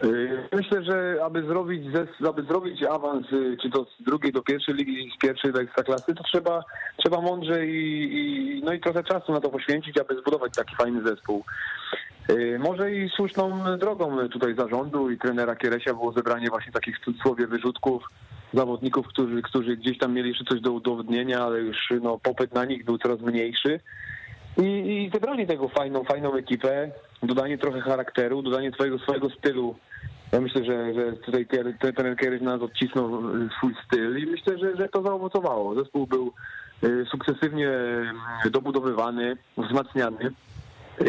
Y, Myślę, że aby zrobić, aby zrobić awans, czy to z drugiej do pierwszej ligi, z pierwszej do ekstraklasy, to trzeba, trzeba mądrze i, i, no i trochę czasu na to poświęcić, aby zbudować taki fajny zespół. Może i słuszną drogą tutaj zarządu i trenera Kieresia było zebranie właśnie takich w cudzysłowie wyrzutków, zawodników, którzy, którzy gdzieś tam mieli jeszcze coś do udowodnienia, ale już no, popyt na nich był coraz mniejszy. I, i tego fajną, fajną ekipę, dodanie trochę charakteru, dodanie twojego swojego stylu. Ja myślę, że, że tutaj ten trener Kieryś nas odcisnął y, swój styl i myślę, że, że to zaowocowało. Zespół był y, sukcesywnie y, dobudowywany, wzmacniany.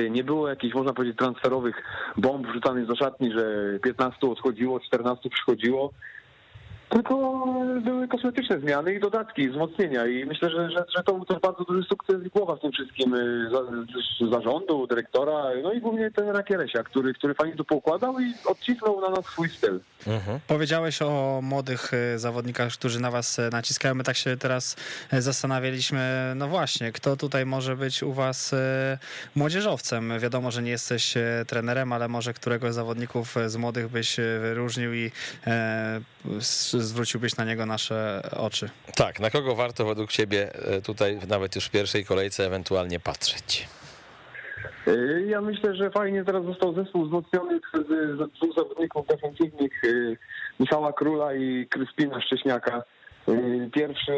Nie było jakichś, można powiedzieć, transferowych bomb wrzucanych do szatni, że 15 odchodziło, 14 przychodziło. Tylko były kosmetyczne zmiany i dodatki, wzmocnienia i myślę, że, że, że to był też bardzo duży sukces i głowa w tym wszystkim y, zarządu, dyrektora, no i głównie trenera Kieresia, który, który fajnie to poukładał i odcisnął na nas swój styl.
Powiedziałeś o młodych e, zawodnikach, którzy na was e, naciskają. My tak się teraz zastanawialiśmy, no właśnie, kto tutaj może być u was młodzieżowcem. Wiadomo, że nie jesteś trenerem, ale może któregoś z zawodników z młodych byś wyróżnił i e, zwróciłbyś na niego nasze oczy.
Tak, na kogo warto według ciebie e, tutaj nawet już w pierwszej kolejce ewentualnie patrzeć?
Y, Ja myślę, że fajnie teraz został zespół wzmocniony przez z- dwóch zawodników defensywnych, Michała Króla i Kryspina Szcześniaka. Pierwszy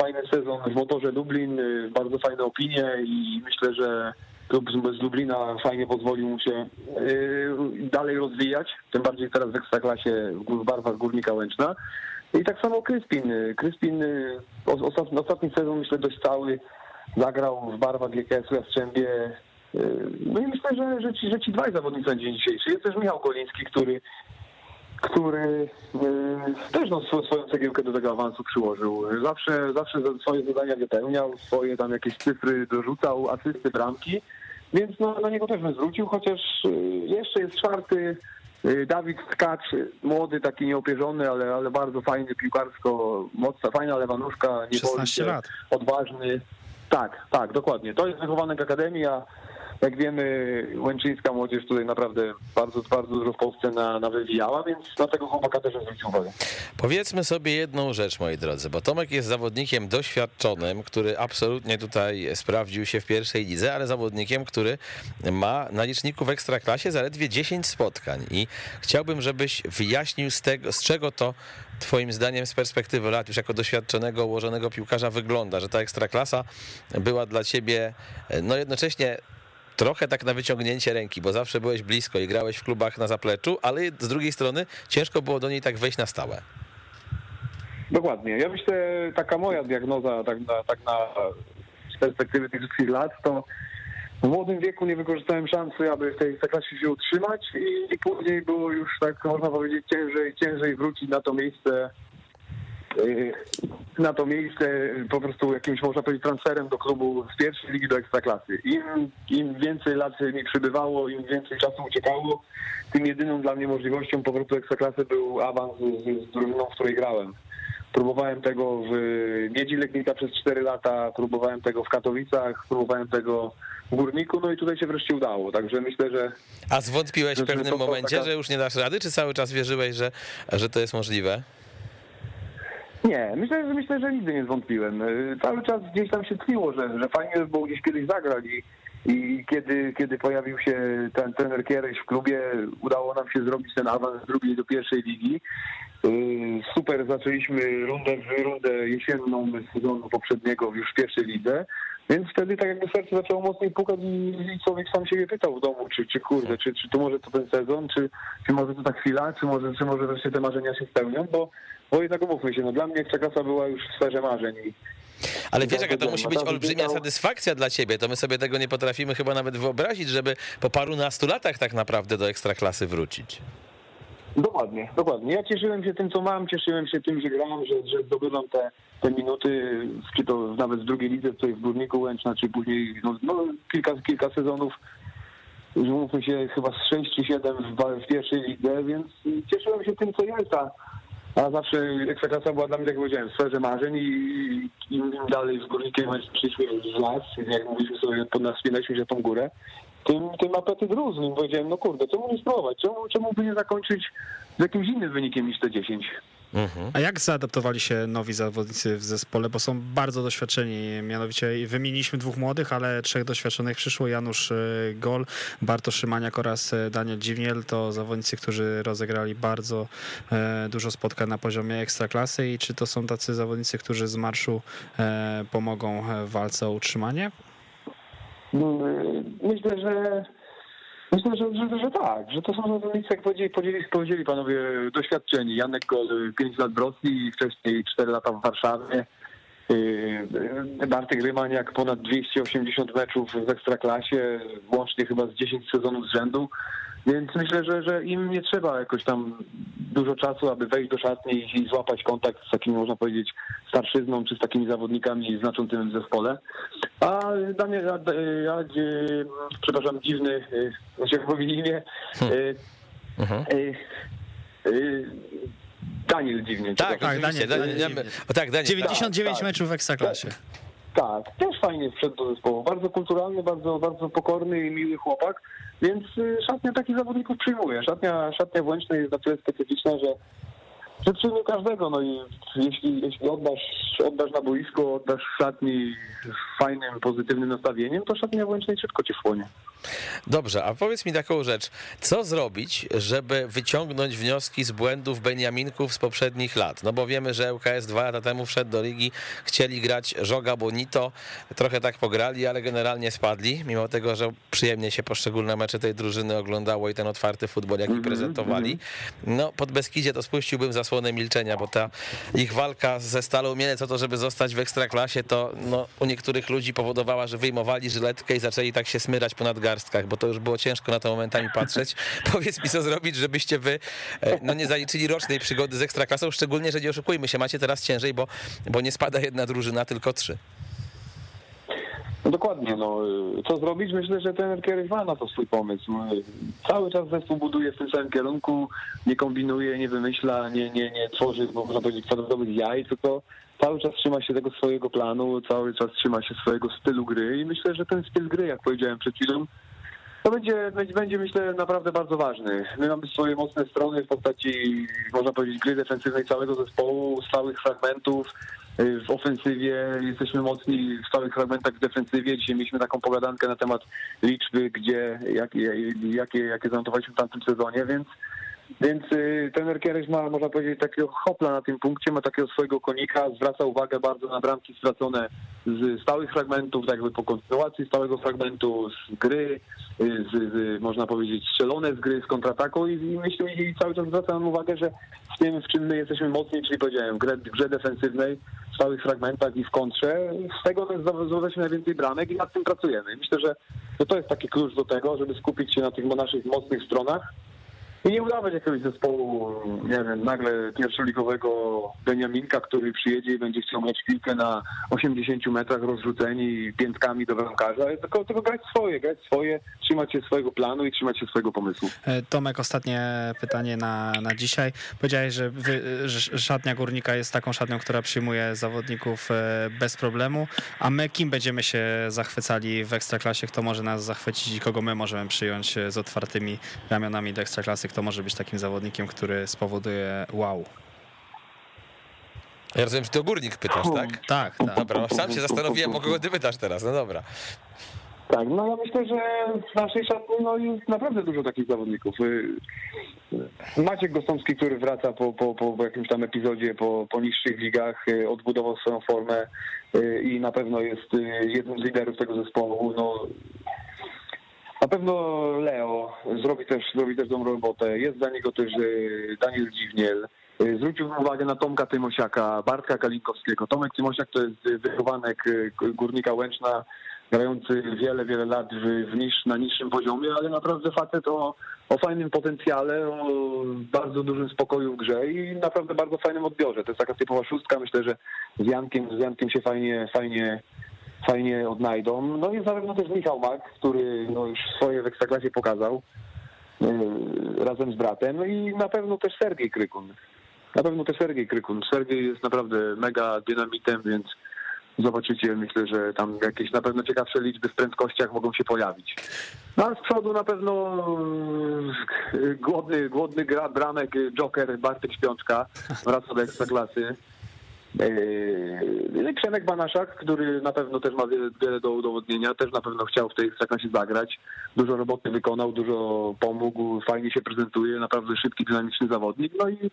fajny sezon w motorze Lublin, y, bardzo fajne opinie i myślę, że klub z Lublina fajnie pozwolił mu się y, dalej rozwijać, tym bardziej teraz w Ekstraklasie w barwach Górnika Łęczna. I tak samo Kryspin. Kryspin y, os- ostatni, ostatni sezon myślę dość cały zagrał w barwach GKS-u Jastrzębie. Y, No i myślę, że, że, ci, że ci dwaj zawodnicy na dzień dzisiejszy. Jest też Michał Koliński, który który y, też no, swo- swoją cegiełkę do tego awansu przyłożył. Zawsze, zawsze za- swoje zadania wypełniał, swoje tam jakieś cyfry dorzucał, asysty, bramki, więc no, na niego też bym zwrócił, chociaż y, jeszcze jest czwarty y, Dawid Tkacz, młody, taki nieopierzony, ale, ale bardzo fajny piłkarsko, mocna, fajna lewa nóżka, nie boi
16
się,
lat.
odważny. Tak, tak, dokładnie. To jest wychowanek Akademii, a jak wiemy, Łęczyńska młodzież tutaj naprawdę bardzo, bardzo dużo w Polsce na, na wywijała, więc na tego chłopaka też zwrócił uwagę.
Powiedzmy sobie jedną rzecz, moi drodzy, bo Tomek jest zawodnikiem doświadczonym, który absolutnie tutaj sprawdził się w pierwszej lidze, ale zawodnikiem, który ma na liczniku w ekstraklasie zaledwie 10 spotkań i chciałbym, żebyś wyjaśnił z tego, z czego to Twoim zdaniem z perspektywy lat już jako doświadczonego, ułożonego piłkarza wygląda, że ta ekstraklasa była dla ciebie no jednocześnie trochę tak na wyciągnięcie ręki, bo zawsze byłeś blisko i grałeś w klubach na zapleczu, ale z drugiej strony ciężko było do niej tak wejść na stałe.
Dokładnie. Ja myślę, taka moja diagnoza tak na, tak na z perspektywy tych wszystkich lat, to w młodym wieku nie wykorzystałem szansy, aby w tej klasie się utrzymać i, później było już, tak można powiedzieć, ciężej, ciężej wrócić na to miejsce, na to miejsce po prostu jakimś, można powiedzieć, transferem do klubu z pierwszej ligi do ekstraklasy. Im, Im więcej lat mi przybywało, im więcej czasu uciekało, tym jedyną dla mnie możliwością powrotu do ekstraklasy był awans z, z drużyną, w której grałem. Próbowałem tego w Miedzi Legnica przez 4 lata, próbowałem tego w Katowicach, próbowałem tego w Górniku, no i tutaj się wreszcie udało, także myślę, że...
A zwątpiłeś w pewnym momencie,
taka-
że już nie dasz rady, czy cały czas wierzyłeś, że, że to jest możliwe?
Nie, myślę, że myślę, że nigdy nie zwątpiłem. Y, Cały czas gdzieś tam się tliło, że, że fajnie by było gdzieś kiedyś zagrać i, i kiedy, kiedy pojawił się ten trener Kiereś w klubie, udało nam się zrobić ten awans z drugiej do pierwszej ligi. Y, Super, zaczęliśmy rundę, rundę jesienną sezonu poprzedniego już w pierwszej lidze. Więc wtedy tak jakby serce zaczęło mocniej pukać i, i człowiek sam siebie pytał w domu, czy, czy kurde, czy, czy to może to ten sezon, czy, czy może to ta chwila, czy może, czy może wreszcie te marzenia się spełnią, bo, bo jednak umówmy się, no dla mnie Ekstraklasa była już w sferze marzeń i
Ale wiesz,
Tak,
jaka to
tak,
musi być olbrzymia satysfakcja dla ciebie, to my sobie tego nie potrafimy chyba nawet wyobrazić, żeby po parunastu latach tak naprawdę do ekstraklasy wrócić.
Dokładnie, dokładnie. Ja cieszyłem się tym, co mam, cieszyłem się tym, że grałem, że, że zdobywam te, te minuty, czy to nawet w drugiej lidze, tutaj w Górniku Łęczna, czy później no, no, kilka, kilka sezonów, mówmy się, chyba z 6 czy 7 w, w pierwszej lidze, więc cieszyłem się tym, co jest, a, a zawsze Ekstraklasa była dla mnie, tak jak powiedziałem, sferze marzeń i im dalej z Górnikiem szliśmy w las, jak mówiliśmy sobie, pod nas wspinaliśmy się tą górę, tym, tym apetyt rósł. I powiedziałem, no kurde, czemu nie spróbować? Czemu, czemu by nie zakończyć z jakimś innym wynikiem niż te 10?
A jak zaadaptowali się nowi zawodnicy w zespole, bo są bardzo doświadczeni, mianowicie wymieniliśmy dwóch młodych, ale trzech doświadczonych przyszło, Janusz e, Gol, Bartosz Szymaniak oraz e, Daniel Dziwniel, to zawodnicy, którzy rozegrali bardzo e, dużo spotkań na poziomie ekstraklasy. I czy to są tacy zawodnicy, którzy z marszu pomogą w walce o utrzymanie?
Y, Myślę, że myślę, że, że, że tak, że to są zawodnicy, jak powiedzieli, powiedzieli, powiedzieli panowie, doświadczeni. Janek Gol 5 lat w Rosji, wcześniej 4 lata w Warszawie. Y, Bartek Rymaniak ponad 280 meczów w Ekstraklasie, łącznie chyba z 10 sezonów z rzędu. Więc myślę, że, że im nie trzeba jakoś tam dużo czasu, aby wejść do szatni i, złapać kontakt z takim, można powiedzieć, starszyzną, czy z takimi zawodnikami znaczącymi w zespole. A Daniel, a, a, a, przepraszam, dziwny, y, jak mówi imię, y, y, y, Daniel dziwnie.
Tak,
tak. Daniel,
Daniel, tak, Daniel.
99
tak.
meczów w ekstraklasie.
Tak, też fajnie wszedł do zespołu. Bardzo kulturalny, bardzo, bardzo pokorny i miły chłopak, więc y, szatnia takich zawodników przyjmuje. Szatnia, szatnia w Łęcznej jest na tyle specyficzna, że, że przyjmie każdego. No i jeśli, jeśli oddasz, oddasz na boisko, oddasz szatni z fajnym, pozytywnym nastawieniem, to szatnia Łęcznej szybko cię wchłonie.
Dobrze, a powiedz mi taką rzecz. Co zrobić, żeby wyciągnąć wnioski z błędów Beniaminków z poprzednich lat? No bo wiemy, że ŁKS dwa lata temu wszedł do ligi, chcieli grać Żoga Bonito, trochę tak pograli, ale generalnie spadli, mimo tego, że przyjemnie się poszczególne mecze tej drużyny oglądało i ten otwarty futbol, jaki prezentowali. No, pod Beskidzie to spuściłbym zasłonę milczenia, bo ta ich walka ze Stalą Mielec o to, żeby zostać w Ekstraklasie, to no, u niektórych ludzi powodowała, że wyjmowali żyletkę i zaczęli tak się smyrać po nadgarstkach, bo to już było ciężko na to momentami patrzeć. [LAUGHS] Powiedz mi, co zrobić, żebyście wy e, no, nie zaliczyli rocznej przygody z Ekstraklasą, szczególnie, że nie oszukujmy się, macie teraz ciężej, bo, bo nie spada jedna drużyna, tylko trzy.
No dokładnie, no co zrobić? Myślę, że ten Kieryś ma na to swój pomysł. No, Cały czas zespół buduje w tym samym kierunku, nie kombinuje, nie wymyśla, nie, nie, nie tworzy, bo można powiedzieć, kwadratowych jaj, tylko cały czas trzyma się tego swojego planu, cały czas trzyma się swojego stylu gry i myślę, że ten styl gry, jak powiedziałem przed chwilą, to będzie, będzie, myślę naprawdę bardzo ważny. My mamy swoje mocne strony w postaci, można powiedzieć, gry defensywnej całego zespołu, stałych fragmentów. Y, W ofensywie jesteśmy mocni w stałych fragmentach w defensywie. Dzisiaj mieliśmy taką pogadankę na temat liczby, gdzie, jakie, jakie, jakie zanotowaliśmy w tamtym sezonie, więc więc y, trener ma, można powiedzieć, takiego hopla na tym punkcie, ma takiego swojego konika, zwraca uwagę bardzo na bramki stracone z stałych fragmentów, tak jakby po kontynuacji stałego fragmentu, z gry, y, z, z, można powiedzieć strzelone z gry, z kontrataku i, i myślę i cały czas zwracam uwagę, że w tym, w czym my jesteśmy mocni, czyli powiedziałem, w grze, w grze defensywnej, w stałych fragmentach i w kontrze, z tego zdobyliśmy najwięcej bramek i nad tym pracujemy. Myślę, że to, to jest taki klucz do tego, żeby skupić się na tych naszych mocnych stronach, i nie udawać jakiegoś zespołu, nie wiem, nagle pierwszoligowego Beniaminka, który przyjedzie i będzie chciał mieć piłkę na 80 metrach rozrzuceni piętkami do bramkarza, tylko, tylko grać swoje, grać swoje, trzymać się swojego planu i trzymać się swojego pomysłu.
E, Tomek, ostatnie pytanie na, na dzisiaj. Powiedziałeś, że, wy, że szatnia Górnika jest taką szatnią, która przyjmuje zawodników e, bez problemu, a my kim będziemy się zachwycali w Ekstraklasie? Kto może nas zachwycić i kogo my możemy przyjąć e, z otwartymi ramionami do Ekstraklasy? Kto może być takim zawodnikiem, który spowoduje wow?
Ja rozumiem, że to górnik pytasz, tak?
Tak, tak.
Dobra, no sam się zastanowiłem, o kogo ty pytasz teraz, no dobra.
Tak, no ja myślę, że w naszej szatni no, jest naprawdę dużo takich zawodników. Y, y, Maciek Gostomski, który wraca po, po, po jakimś tam epizodzie, po, po niższych ligach, y, odbudował swoją formę i na pewno jest jednym z liderów tego zespołu. No, na pewno Leo zrobi też, zrobi też dobrą robotę. Jest dla niego też y, Daniel Dziwniel. Y, Zwrócił uwagę na Tomka Tymosiaka, Bartka Kalinkowskiego. Tomek Tymosiak to jest y, wychowanek Górnika Łęczna, grający wiele, wiele lat w, w niż, na niższym poziomie, ale naprawdę facet o, o fajnym potencjale, o bardzo dużym spokoju w grze i naprawdę bardzo fajnym odbiorze. To jest taka typowa szóstka. Myślę, że z Jankiem, z Jankiem się fajnie, fajnie fajnie odnajdą. No i zarówno też Michał Mak, który no już swoje w Ekstraklasie pokazał yy, razem z bratem. No i na pewno też Sergiej Krykun. Na pewno też Sergiej Krykun. Sergiej jest naprawdę mega dynamitem, więc zobaczycie, myślę, że tam jakieś na pewno ciekawsze liczby w prędkościach mogą się pojawić. No a z przodu na pewno yy, głodny, głodny gra, bramek Joker Bartek Śpiączka wraca do Ekstraklasy. Yy, Przemek Banaszak, który na pewno też ma wiele, wiele do udowodnienia, też na pewno chciał w tej ekstraklasie zagrać. Dużo roboty wykonał, dużo pomógł, fajnie się prezentuje, naprawdę szybki, dynamiczny zawodnik. No i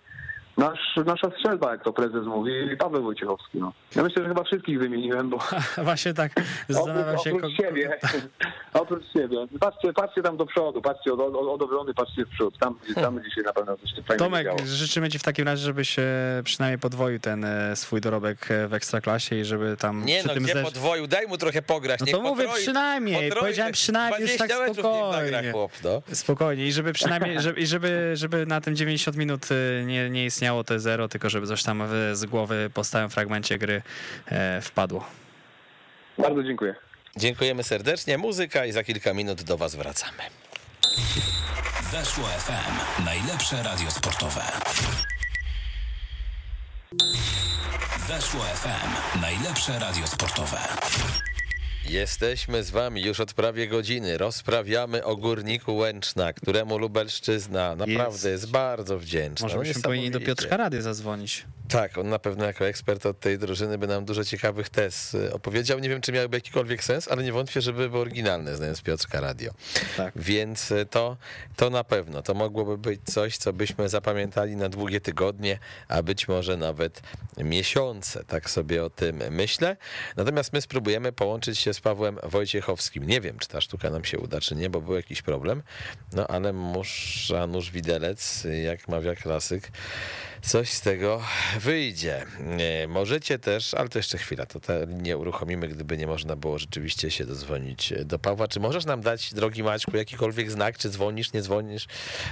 nasz, nasza strzelba, jak to prezes mówi, Paweł Wojciechowski. No. Ja myślę, że chyba wszystkich wymieniłem, bo [LAUGHS]
Właśnie tak zastanawiam
oprócz,
się...
oprócz siebie. [LAUGHS] oprócz siebie. Patrzcie, patrzcie tam do przodu, patrzcie od, od, od obrony, patrzcie w przód. Tam, tam będzie się na pewno coś fajnego
Tomek,
działo.
życzymy Ci w takim razie, żebyś e, przynajmniej podwoił ten e, swój dorobek e, w Ekstraklasie i żeby tam
Nie
przy
no,
tym
gdzie
zderz-
podwoił, daj mu trochę pograć.
No to mówię
potroi-
przynajmniej,
potroi
powiedziałem przynajmniej już tak
20 meczów niech nagra,
spokojnie.
chłop, no.
Spokojnie i żeby przynajmniej, żeby, i żeby, żeby na tym 90 minut nie, nie istniało te zero, tylko żeby coś tam z głowy po stałym fragmencie gry e, wpadło.
Bardzo dziękuję.
Dziękujemy serdecznie. Muzyka i za kilka minut do was wracamy.
Weszło FM. Najlepsze radio sportowe. Weszło FM. Najlepsze radio sportowe.
Jesteśmy z wami już od prawie godziny. Rozprawiamy o górniku Łęczna, któremu Lubelszczyzna naprawdę
Jest.
jest, bardzo wdzięczna.
Może byśmy powinni do. Piotrka Rady zadzwonić.
Tak, on na pewno jako ekspert od tej drużyny by nam dużo ciekawych tez y, opowiedział. Nie wiem, czy miałyby jakikolwiek sens, ale nie wątpię, że były oryginalne, znając Piotrka Radio.
Tak.
Więc y, to, to na pewno. To mogłoby być coś, co byśmy zapamiętali na długie tygodnie, a być może nawet miesiące. Tak sobie o tym myślę. Natomiast my spróbujemy połączyć się z Pawłem Wojciechowskim. Nie wiem, czy ta sztuka nam się uda, czy nie, bo był jakiś problem. No ale musza nóż widelec, jak mawia klasyk. Coś z tego wyjdzie. Możecie też, ale to jeszcze chwila, to tę linię uruchomimy, gdyby nie można było rzeczywiście się dodzwonić do Pawła. Czy możesz nam dać, drogi Maćku, jakikolwiek znak, czy dzwonisz, nie dzwonisz?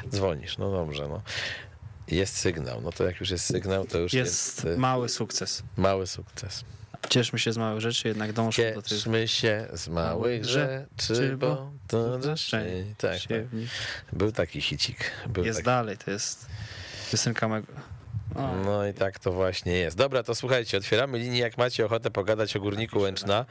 Dzwonisz, no dobrze, no. Jest sygnał, no to jak już jest sygnał, to już jest,
Jest
y,
mały sukces.
mały sukces.
Cieszmy się z małych rzeczy, jednak dążmy do tych
Cieszmy się z małych rzeczy, bo to rzeczy. Tak,
nich-
Był taki hicik. Był
Jest
taki.
dalej, to jest piosenka mego...
No i tak to właśnie jest. Dobra, to słuchajcie, otwieramy linię, jak macie ochotę pogadać o Górniku Łęczna,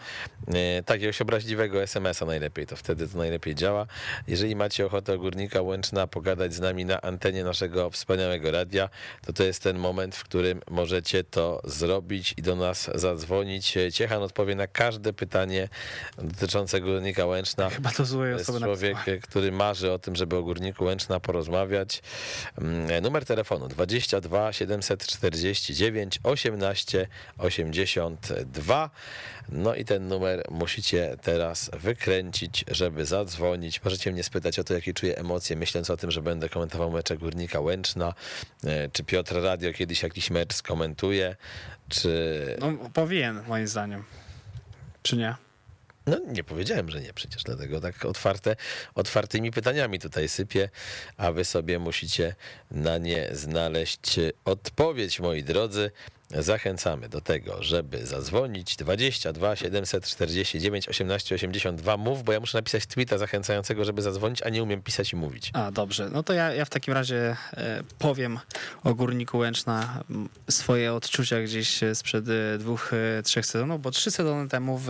e, takiegoś obraźliwego SMS-a najlepiej, to wtedy to najlepiej działa. Jeżeli macie ochotę o Górnika Łęczna pogadać z nami na antenie naszego wspaniałego radia, to to jest ten moment, w którym możecie to zrobić i do nas zadzwonić. Ciechan odpowie na każde pytanie dotyczące Górnika Łęczna.
Chyba to
jest
osoby
człowiek,
napisała.
który marzy o tym, żeby o Górniku Łęczna porozmawiać. Mm, Numer telefonu 22 749 18 82. No i ten numer musicie teraz wykręcić, żeby zadzwonić. Możecie mnie spytać o to, jakie czuję emocje, myśląc o tym, że będę komentował mecze Górnika Łęczna, e, czy Piotr Radio kiedyś jakiś mecz skomentuje, czy...
No, powinien, moim zdaniem. Czy nie?
No nie powiedziałem, że nie, przecież dlatego tak otwarte, otwartymi pytaniami tutaj sypię, a wy sobie musicie na nie znaleźć odpowiedź, moi drodzy. Zachęcamy do tego, żeby zadzwonić 22 749 18 82. Mów, bo ja muszę napisać tweeta zachęcającego, żeby zadzwonić, a nie umiem pisać i mówić.
A, dobrze. No to ja, ja w takim razie e, powiem o Górniku Łęczna swoje odczucia gdzieś e, sprzed e, dwóch, trzech sezonów, bo trzy sezony temu w,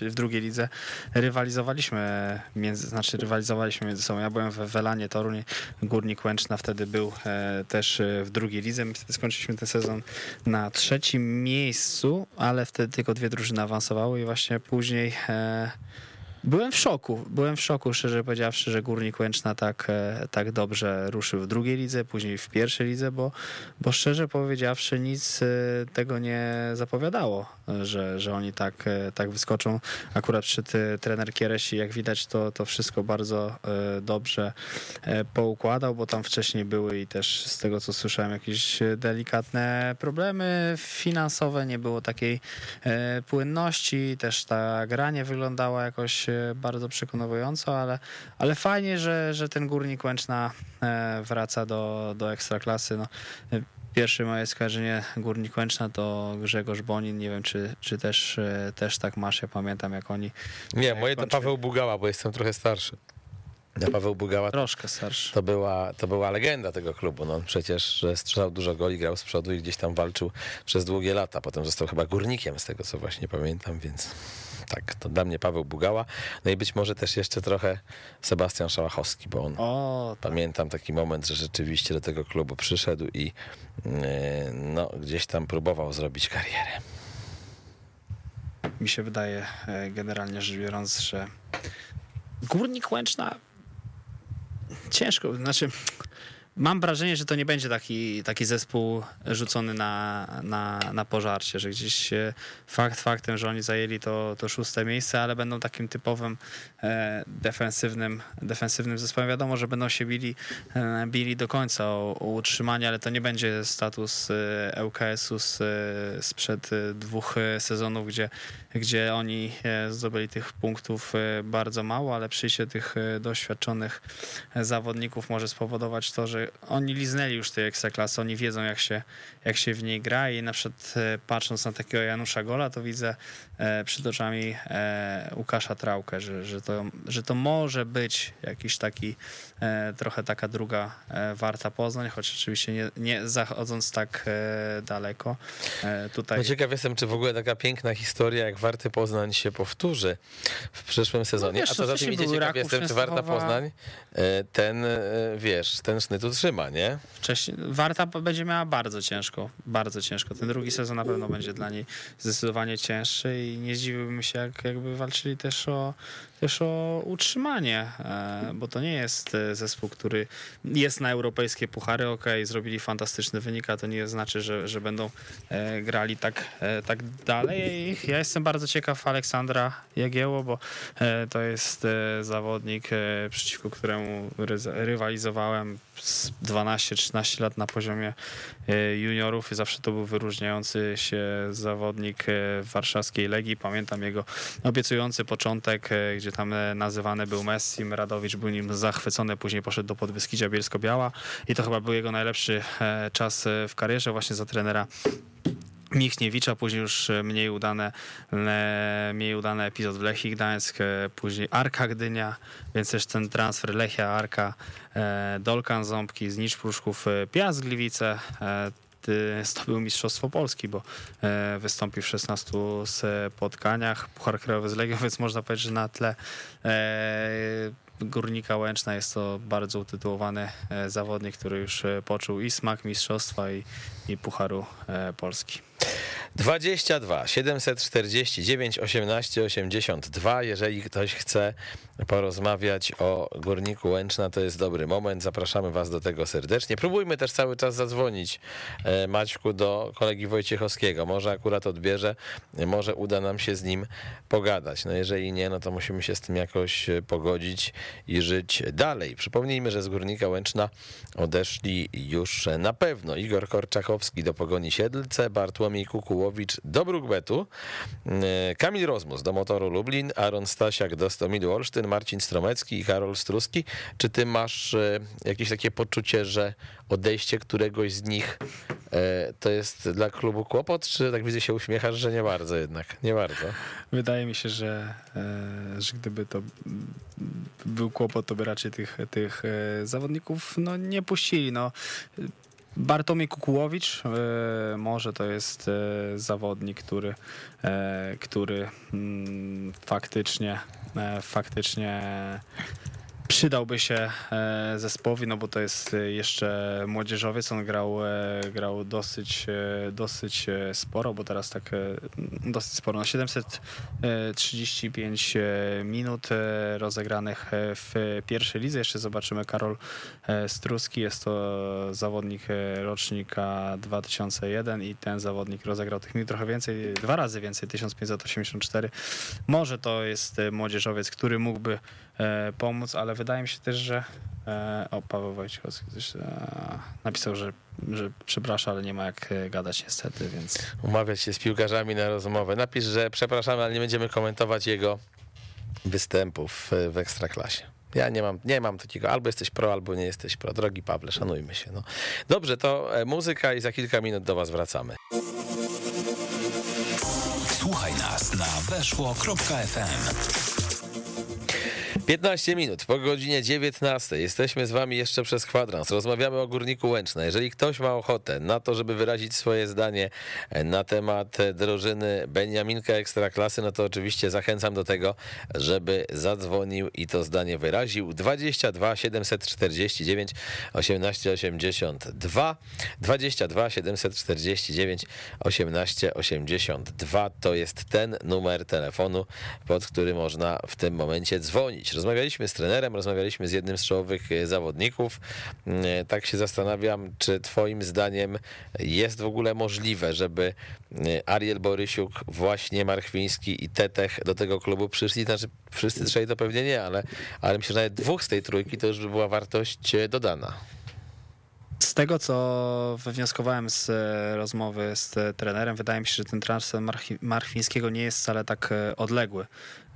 w drugiej lidze rywalizowaliśmy między, znaczy rywalizowaliśmy między sobą. Ja byłem w Welanie Toruń, Górnik Łęczna wtedy był też w drugiej lidze. My wtedy skończyliśmy ten sezon na trzecim miejscu, ale wtedy tylko dwie drużyny awansowały i właśnie później e, Byłem w szoku, byłem w szoku, szczerze powiedziawszy, że Górnik Łęczna tak, e, tak dobrze ruszył w drugiej lidze, później w pierwszej lidze, bo, bo szczerze powiedziawszy nic e, tego nie zapowiadało, że, że oni tak, e, tak wyskoczą. Akurat przed e, trener Kieresi, jak widać, to, to wszystko bardzo dobrze poukładał, bo tam wcześniej były i też z tego, co słyszałem, jakieś delikatne problemy finansowe, nie było takiej płynności, też ta gra nie wyglądała jakoś e, bardzo przekonująco, ale, ale fajnie, że, że ten Górnik Łęczna e, wraca do, do Ekstraklasy. No, e, Pierwsze moje skojarzenie Górnik Łęczna to Grzegorz Bonin. Nie wiem, czy, czy też, e, też tak masz. Ja pamiętam, jak oni
Nie, moje to. Paweł Bugała, bo jestem trochę starszy. Ja Paweł Bugała
troszkę starszy.
To była, to była legenda tego klubu. No, on przecież strzelał dużo goli, grał z przodu i gdzieś tam walczył przez długie lata. Potem został chyba górnikiem, z tego co właśnie pamiętam, więc tak, to dla mnie Paweł Bugała. No i być może też jeszcze trochę Sebastian Szałachowski, bo on
O, tak.
pamiętam taki moment, że rzeczywiście do tego klubu przyszedł i yy, no, gdzieś tam próbował zrobić karierę.
mi się wydaje e, generalnie rzecz biorąc, że Górnik Łęczna ciężko, znaczy mam wrażenie, że to nie będzie taki, taki zespół rzucony na, na, na pożarcie, że gdzieś e, fakt faktem, że oni zajęli to, to szóste miejsce, ale będą takim typowym e, defensywnym, defensywnym zespołem. Wiadomo, że będą się bili, e, bili do końca o, o utrzymanie, ale to nie będzie status e, ŁKS-u z, e, sprzed e, dwóch e, sezonów, gdzie, gdzie oni e, zdobyli tych punktów e, bardzo mało, ale przyjście tych e, doświadczonych zawodników może spowodować to, że oni liznęli już tej ekstraklasy, oni wiedzą jak się, jak się w niej gra i na przykład patrząc na takiego Janusza Gola, to widzę przed oczami Łukasza Trałkę, że, że, to, że to może być jakiś taki trochę taka druga Warta Poznań, choć oczywiście nie, nie zachodząc tak daleko. Tutaj
No ciekaw jestem, czy w ogóle taka piękna historia jak Warty Poznań się powtórzy w przyszłym sezonie.
wiesz,
A
to
co za tym idzie, ciekaw jestem, czy Warta. Poznań e, ten, e, wiesz, ten sznyt utrzyma, nie?
wcześniej. Warta będzie miała bardzo ciężko, bardzo ciężko. Ten drugi sezon na pewno będzie dla niej zdecydowanie cięższy i nie zdziwiłbym się, jak, jakby walczyli też o, też o utrzymanie, e, bo to nie jest e, zespół, który jest na europejskie puchary, ok, zrobili fantastyczny wynik, a to nie znaczy, że, że będą e, grali tak, tak dalej. Ja jestem bardzo ciekaw Aleksandra Jagieło, bo to jest zawodnik, przeciwko któremu rywalizowałem z 12-13 lat na poziomie juniorów i zawsze to był wyróżniający się zawodnik warszawskiej Legii. Pamiętam jego obiecujący początek, e, gdzie tam e, nazywany był Messim, Radowicz był nim zachwycony, później poszedł do Podbeskidzia Bielsko-Biała i to chyba był jego najlepszy e, czas e, w karierze właśnie za trenera Michniewicza, później już mniej udane, mniej udany epizod w Lechii Gdańsk, później Arka Gdynia, więc też ten transfer Lechia, Arka, Dolkan Ząbki, Znicz Pruszków, Piast Gliwice, e, y, zdobył Mistrzostwo Polski, bo e, wystąpił w 16 spotkaniach, Puchar Krajowy z Legią, [LAUGHS] więc można powiedzieć, że na tle e, Górnika Łęczna jest to bardzo utytułowany e, zawodnik, który już poczuł i smak mistrzostwa i, i Pucharu Polski.
22 749 18 82. Jeżeli ktoś chce porozmawiać o Górniku Łęczna, to jest dobry moment. Zapraszamy Was do tego serdecznie. Próbujmy też cały czas zadzwonić e, Maćku do kolegi Wojciechowskiego. Może akurat odbierze, może uda nam się z nim pogadać. No jeżeli nie, no to musimy się z tym jakoś e, pogodzić i żyć dalej. Przypomnijmy, że z Górnika Łęczna odeszli już na pewno Igor Korczakowski do Pogoni Siedlce, Bartłomiej Kukułowicz do Brukbetu, e, Kamil Rozmus do Motoru Lublin, Aaron Stasiak do Stomilu Olsztyn, Marcin Stromecki i Karol Struski. Czy ty masz e, jakieś takie poczucie, że odejście któregoś z nich e, to jest dla klubu kłopot, czy tak widzę się uśmiechasz, że nie bardzo jednak, nie bardzo.
Wydaje mi się, że, że gdyby to był kłopot, to by raczej tych, tych zawodników no, nie puścili. No. Bartomiej Kukułowicz, e, może to jest e, zawodnik, który, e, który mm, faktycznie, faktycznie przydałby się e, zespołowi, no bo to jest e, jeszcze młodzieżowiec, on grał, e, grał dosyć, dosyć sporo, bo teraz tak dosyć sporo, no 735 e, minut rozegranych w pierwszej lidze, jeszcze zobaczymy. Karol Struski, jest to zawodnik rocznika 2001 i ten zawodnik rozegrał tych minut trochę więcej, dwa razy więcej, 1584. Może to jest młodzieżowiec, który mógłby pomóc, ale wydaje mi się też, że e, o, Paweł Wojciechowski też e, napisał, że, że przeprasza, ale nie ma jak e, gadać niestety, więc
Umawiać się z piłkarzami na rozmowę. Napisz, że przepraszamy, ale nie będziemy komentować jego występów w Ekstraklasie. Ja nie mam, nie mam takiego, albo jesteś pro, albo nie jesteś pro. Drogi Pawle, szanujmy się. No. Dobrze, to e, muzyka i za kilka minut do was wracamy.
Słuchaj nas na weszło.fm.
15 minut po godzinie 19. Jesteśmy z wami jeszcze przez kwadrans. Rozmawiamy o Górniku Łęczna. Jeżeli ktoś ma ochotę na to, żeby wyrazić swoje zdanie na temat drużyny Beniaminka Ekstraklasy, no to oczywiście zachęcam do tego, żeby zadzwonił i to zdanie wyraził. 22 749 1882 22 749 1882 to jest ten numer telefonu, pod który można w tym momencie dzwonić. Rozmawialiśmy z trenerem, rozmawialiśmy z jednym z czołowych e, zawodników. E, Tak się zastanawiam, czy twoim zdaniem jest w ogóle możliwe, żeby e, Ariel Borysiuk, właśnie Marchwiński i Tetech do tego klubu przyszli? Znaczy wszyscy trzej to pewnie nie, ale, ale myślę, że nawet dwóch z tej trójki to już by była wartość dodana.
Z tego, co wywnioskowałem z rozmowy z trenerem, wydaje mi się, że ten transfer Marchwińskiego nie jest wcale tak odległy.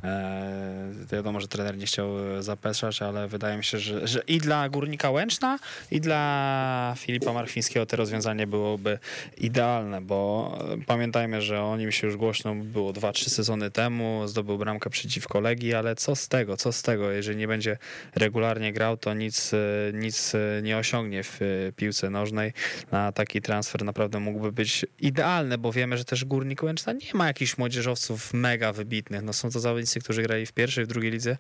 E, Wiadomo, że trener nie chciał e, zapeszać, ale wydaje mi się, że, że i dla Górnika Łęczna, i dla Filipa Marchwińskiego to rozwiązanie byłoby idealne, bo e, pamiętajmy, że o nim się już głośno było 2-3 sezony temu, zdobył bramkę przeciwko Legii, ale co z tego, co z tego, jeżeli nie będzie regularnie grał, to nic, e, nic nie osiągnie w piłce nożnej. Na taki transfer naprawdę mógłby być idealny, bo wiemy, że też Górnik Łęczna nie ma jakichś młodzieżowców mega wybitnych. No są to zawodnicy, którzy grali w pierwszej, w drugiej lidze,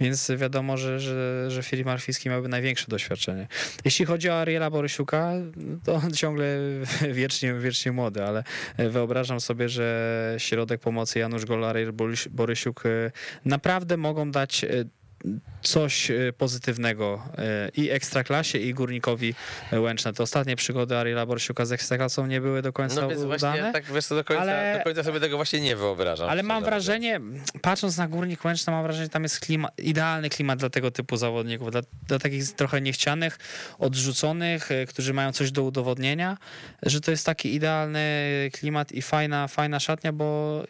więc wiadomo, że, że, że Filip Marfiński miałby największe doświadczenie. Jeśli chodzi o Ariela Borysiuka, to on ciągle [LAUGHS] wiecznie, wiecznie młody, ale wyobrażam sobie, że środek pomocy Janusz Gol, Ariel Borys- Borysiuk e, naprawdę mogą dać e, coś e, pozytywnego e, i Ekstraklasie i Górnikowi Łęczna. Te ostatnie przygody Ariela Borsiuka z Ekstraklasą nie były do końca
No więc właśnie
udane.
tak wiesz, co, do, końca,
ale-
do końca sobie tego właśnie nie wyobrażam.
Ale mam wrażenie, patrząc na Górnik Łęczna, mam wrażenie, że tam jest klimat, idealny klimat dla tego typu zawodników, dla, dla takich trochę niechcianych, odrzuconych, e, którzy mają coś do udowodnienia, że to jest taki idealny klimat i fajna, fajna szatnia, bo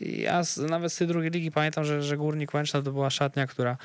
ja z, nawet z tej drugiej ligi pamiętam, że, że Górnik Łęczna to była szatnia, która,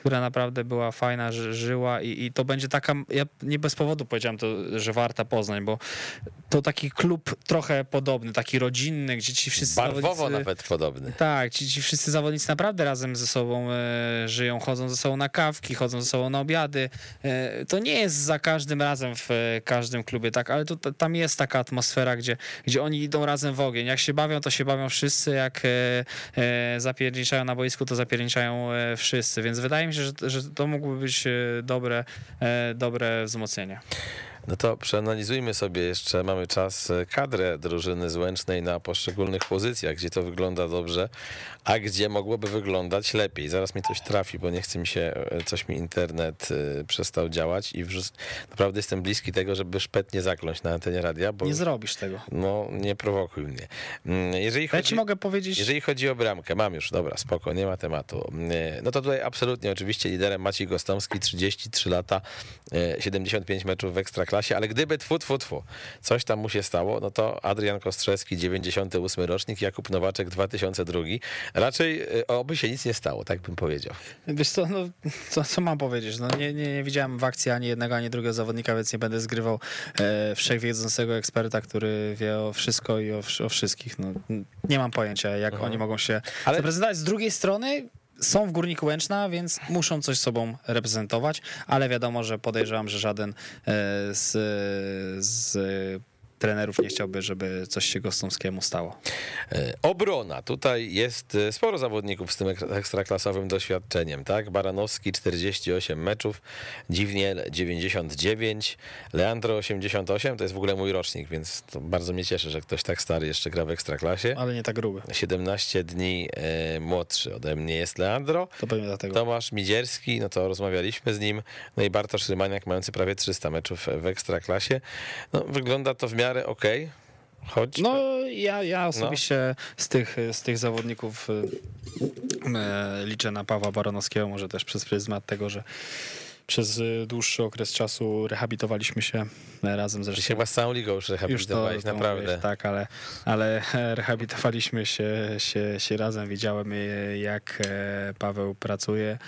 która naprawdę była fajna, ży- żyła i, i to będzie taka, ja nie bez powodu powiedziałem to, że warta Poznań, bo to taki klub trochę podobny, taki rodzinny, gdzie ci wszyscy
Barwowo
zawodnicy-
nawet podobny.
tak, ci, ci wszyscy zawodnicy naprawdę razem ze sobą e, żyją, chodzą ze sobą na kawki, chodzą ze sobą na obiady. E, to nie jest za każdym razem w e, każdym klubie, tak, ale to, tam jest taka atmosfera, gdzie, gdzie oni idą razem w ogień. Jak się bawią, to się bawią wszyscy, jak e, zapierniczają na boisku, to zapierniczają wszyscy, więc wydaje mi się, że, że to mógłby być e, dobre, e, dobre wzmocnienie.
No to przeanalizujmy sobie jeszcze, mamy czas, e, kadrę drużyny z Łęcznej na poszczególnych pozycjach, gdzie to wygląda dobrze, a gdzie mogłoby wyglądać lepiej. Zaraz mi coś trafi, bo nie chce mi się, e, coś mi internet e, przestał działać i naprawdę jestem bliski tego, żeby szpetnie zakląć na antenie radia, bo
Nie zrobisz tego.
no nie prowokuj mnie. Mm, Jeżeli
Ja ci
chodzi...
mogę powiedzieć...
Jeżeli chodzi o bramkę, mam już, dobra, spoko, nie ma tematu. No to tutaj absolutnie oczywiście liderem Maciej Gostomski, 33 lata, e, 75 meczów w Ekstraklasie, ale gdyby tfu, tfu, tfu, coś tam mu się stało, no to Adrian Kostrzewski, 98 rocznik, Jakub Nowaczek, 2002. Raczej e, oby się nic nie stało, tak bym powiedział.
Wiesz co, no, co, co mam powiedzieć? No, nie, nie, nie widziałem w akcji ani jednego, ani drugiego zawodnika, więc nie będę zgrywał e, wszechwiedzącego eksperta, który wie o wszystko i o, o wszystkich. No, nie mam pojęcia, jak oni mogą się
Ale-
Ale... zaprezentować. Z drugiej strony są w Górniku Łęczna, więc muszą coś sobą reprezentować, ale wiadomo, że podejrzewam, że żaden e, z, z trenerów nie chciałby, żeby coś się Gostomskiemu stało.
E, Obrona. Tutaj jest e, sporo zawodników z tym ek- ekstraklasowym doświadczeniem, tak? Baranowski 48 meczów, Dziwniel 99, Leandro 88, to jest w ogóle mój rocznik, więc to bardzo mnie cieszy, że ktoś tak stary jeszcze gra w ekstraklasie.
Ale nie tak gruby.
17 dni e, młodszy ode mnie jest Leandro.
To pewnie dlatego.
Tomasz Midzierski, no to rozmawialiśmy z nim, no i Bartosz Rymaniak mający prawie 300 meczów w ekstraklasie. No, wygląda to w miarę okej, choć...
No, ja, ja osobiście z, tych, z tych zawodników e, liczę na Pawła Baranowskiego, może też przez pryzmat tego, że przez y, dłuższy okres czasu rehabilitowaliśmy się e, razem zresztą.
się chyba z całą ligą już
Już to,
naprawdę.
mówisz, tak, ale, ale e, [LAUGHS] rehabilitowaliśmy się, się, się razem. Widziałem, e, jak e, Paweł pracuje.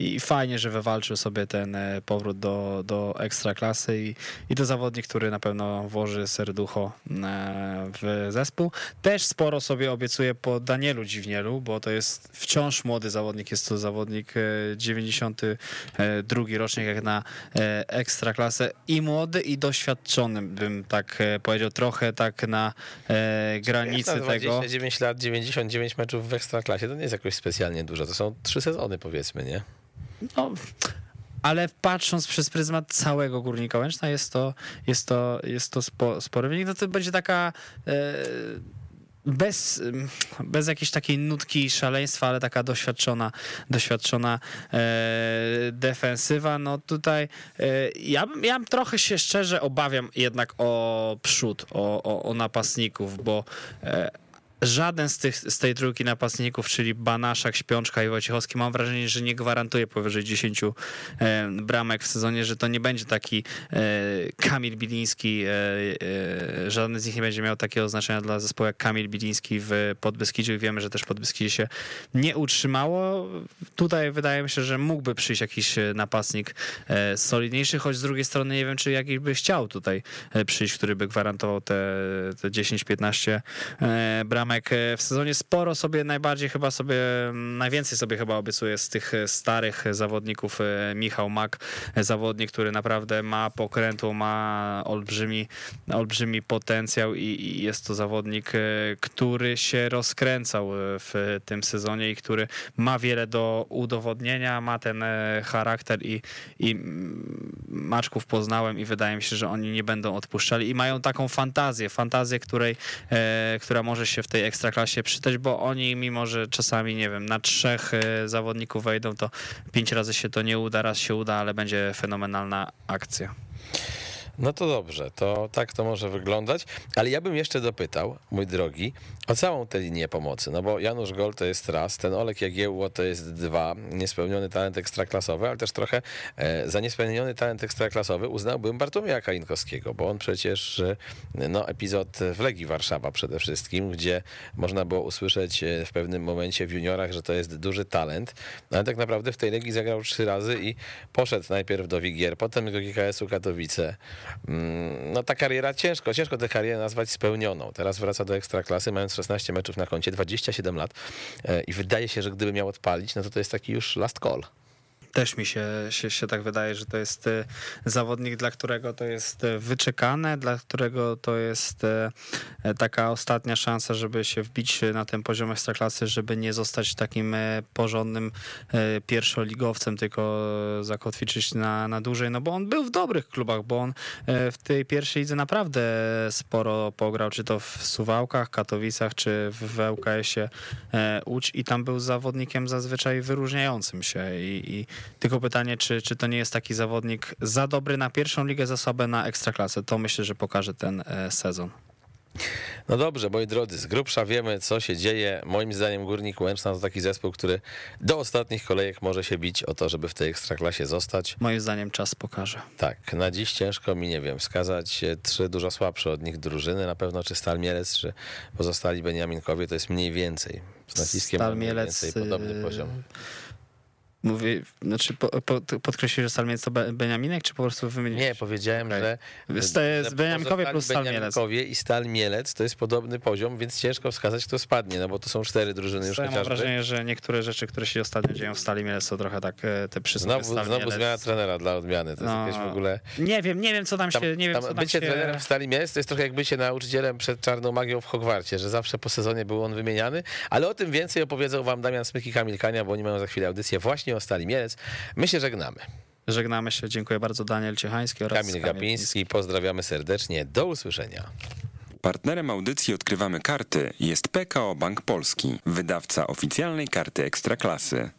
I fajnie, że wywalczył sobie ten e, powrót do, do ekstraklasy i, i to zawodnik, który na pewno włoży serducho e, w zespół. Też sporo sobie obiecuje po Danielu Dziwnielu, bo to jest wciąż młody zawodnik. Jest to zawodnik e, 92 rocznik jak na e, ekstraklasę i młody i doświadczony, bym tak e, powiedział, trochę tak na e, granicy
Na
tego.
29 lat, 99 meczów w Ekstraklasie, to nie jest jakoś specjalnie dużo, to są trzy sezony powiedzmy, nie?
No, ale patrząc przez pryzmat całego Górnika Łęczna jest to, jest to, jest to spo, spory wynik. No to będzie taka e, bez, bez jakiejś takiej nutki szaleństwa, ale taka doświadczona, doświadczona e, defensywa. No tutaj e, ja, ja trochę się szczerze obawiam jednak o przód, o, o, o napastników, bo Żaden z, tych, z tej trójki napastników, czyli Banaszak, Śpiączka i Wojciechowski, mam wrażenie, że nie gwarantuje powyżej 10 e, bramek w sezonie, że to nie będzie taki e, Kamil Biliński, e, żaden z nich nie będzie miał takiego znaczenia dla zespołu jak Kamil Biliński w Podbeskidziu i wiemy, że też Podbeskidzie się nie utrzymało. Tutaj wydaje mi się, że mógłby przyjść jakiś napastnik solidniejszy, choć z drugiej strony nie wiem, czy jakiś by chciał tutaj przyjść, który by gwarantował te, te 10-15 e, bramek e, w sezonie. Sporo sobie, najbardziej chyba sobie, najwięcej sobie chyba obiecuje z tych e, starych zawodników e, Michał Mak, zawodnik, który naprawdę ma pokrętło, ma olbrzymi, olbrzymi potencjał i, i jest to zawodnik, który się rozkręcał w tym sezonie i który ma wiele do udowodnienia, ma ten charakter i, i Maczków poznałem i wydaje mi się, że oni nie będą odpuszczali i mają taką fantazję, fantazję, której, która może się w tej ekstraklasie przydać, bo oni mimo, że czasami, nie wiem, na trzech e, zawodników wejdą, to pięć razy się to nie uda, raz się uda, ale będzie fenomenalna akcja.
No to dobrze, to tak to może wyglądać, ale ja bym jeszcze dopytał, mój drogi, całą tę linię pomocy, no bo Janusz Gol to jest raz, ten Olek Jagiełło to jest dwa, niespełniony talent ekstraklasowy, ale też trochę e, za niespełniony talent ekstraklasowy uznałbym Bartłomieja Kalinkowskiego, bo on przecież, e, no epizod w Legii Warszawa przede wszystkim, gdzie można było usłyszeć e, w pewnym momencie w juniorach, że to jest duży talent, no ale tak naprawdę w tej Legii zagrał trzy razy i poszedł najpierw do Wigier, potem do GKS-u Katowice, Mm, no ta kariera ciężko, ciężko tę karierę nazwać spełnioną. Teraz wraca do ekstraklasy, mając 16 meczów na koncie, 27 lat e, i wydaje się, że gdyby miał odpalić, no to to jest taki już last call.
Też mi się, się, się tak wydaje, że to jest e, zawodnik, dla którego to jest e, wyczekane, dla którego to jest e, taka ostatnia szansa, żeby się wbić na ten poziom ekstraklasy, żeby nie zostać takim porządnym pierwszoligowcem, tylko zakotwiczyć na, na dłużej, no bo on był w dobrych klubach, bo on w tej pierwszej lidze naprawdę sporo pograł, czy to w Suwałkach, Katowicach, czy w ŁKS-ie Łódź i tam był zawodnikiem zazwyczaj wyróżniającym się i, i tylko pytanie, czy, czy to nie jest taki zawodnik za dobry na pierwszą ligę, za słaby na ekstraklasę. To myślę, że pokaże ten e, sezon.
No dobrze, moi drodzy, z grubsza wiemy, co się dzieje. Moim zdaniem Górnik Łęczna to taki zespół, który do ostatnich kolejek może się bić o to, żeby w tej ekstraklasie zostać.
Moim zdaniem czas pokaże.
Tak, na dziś ciężko mi, nie wiem, wskazać trzy dużo słabsze od nich drużyny. Na pewno czy Stal Mielec, czy pozostali Beniaminkowie, to jest mniej więcej. Z naciskiem
Stal
mniej
Mielec,
więcej podobny
y,
poziom.
Mówię, znaczy po, po, podkreślisz, że Stal to Beniaminek, czy po prostu wymieniłeś?
Nie, powiedziałem,
Okay.
że,
To jest Beniaminkowie plus Stal Mielec.
I Stal Mielec to jest podobny poziom, więc ciężko wskazać, kto spadnie, no bo to są cztery drużyny już
Ja mam
chociażby.
wrażenie, że niektóre rzeczy, które się ostatnio dzieją w Stali Mielec to trochę tak e, te przysłowie
Znowu, znowu zmiana trenera dla odmiany, to jest
No,
jakieś w ogóle...
Nie wiem, nie wiem co tam się, nie wiem
tam
co tam
bycie
się...
trenerem w Stali Mielec to jest trochę jak bycie nauczycielem przed czarną magią w Hogwarcie, że zawsze po sezonie był on wymieniany, ale o tym więcej opowiedzą wam Damian Smyk i Kamil Kania, bo oni mają za chwilę audycję właśnie o Stali Mielec. My się żegnamy.
Żegnamy się, dziękuję bardzo Daniel Ciechański oraz
Kamil Gapiński, pozdrawiamy serdecznie, do usłyszenia.
Partnerem audycji Odkrywamy Karty jest PKO Bank Polski, wydawca oficjalnej karty Ekstraklasy.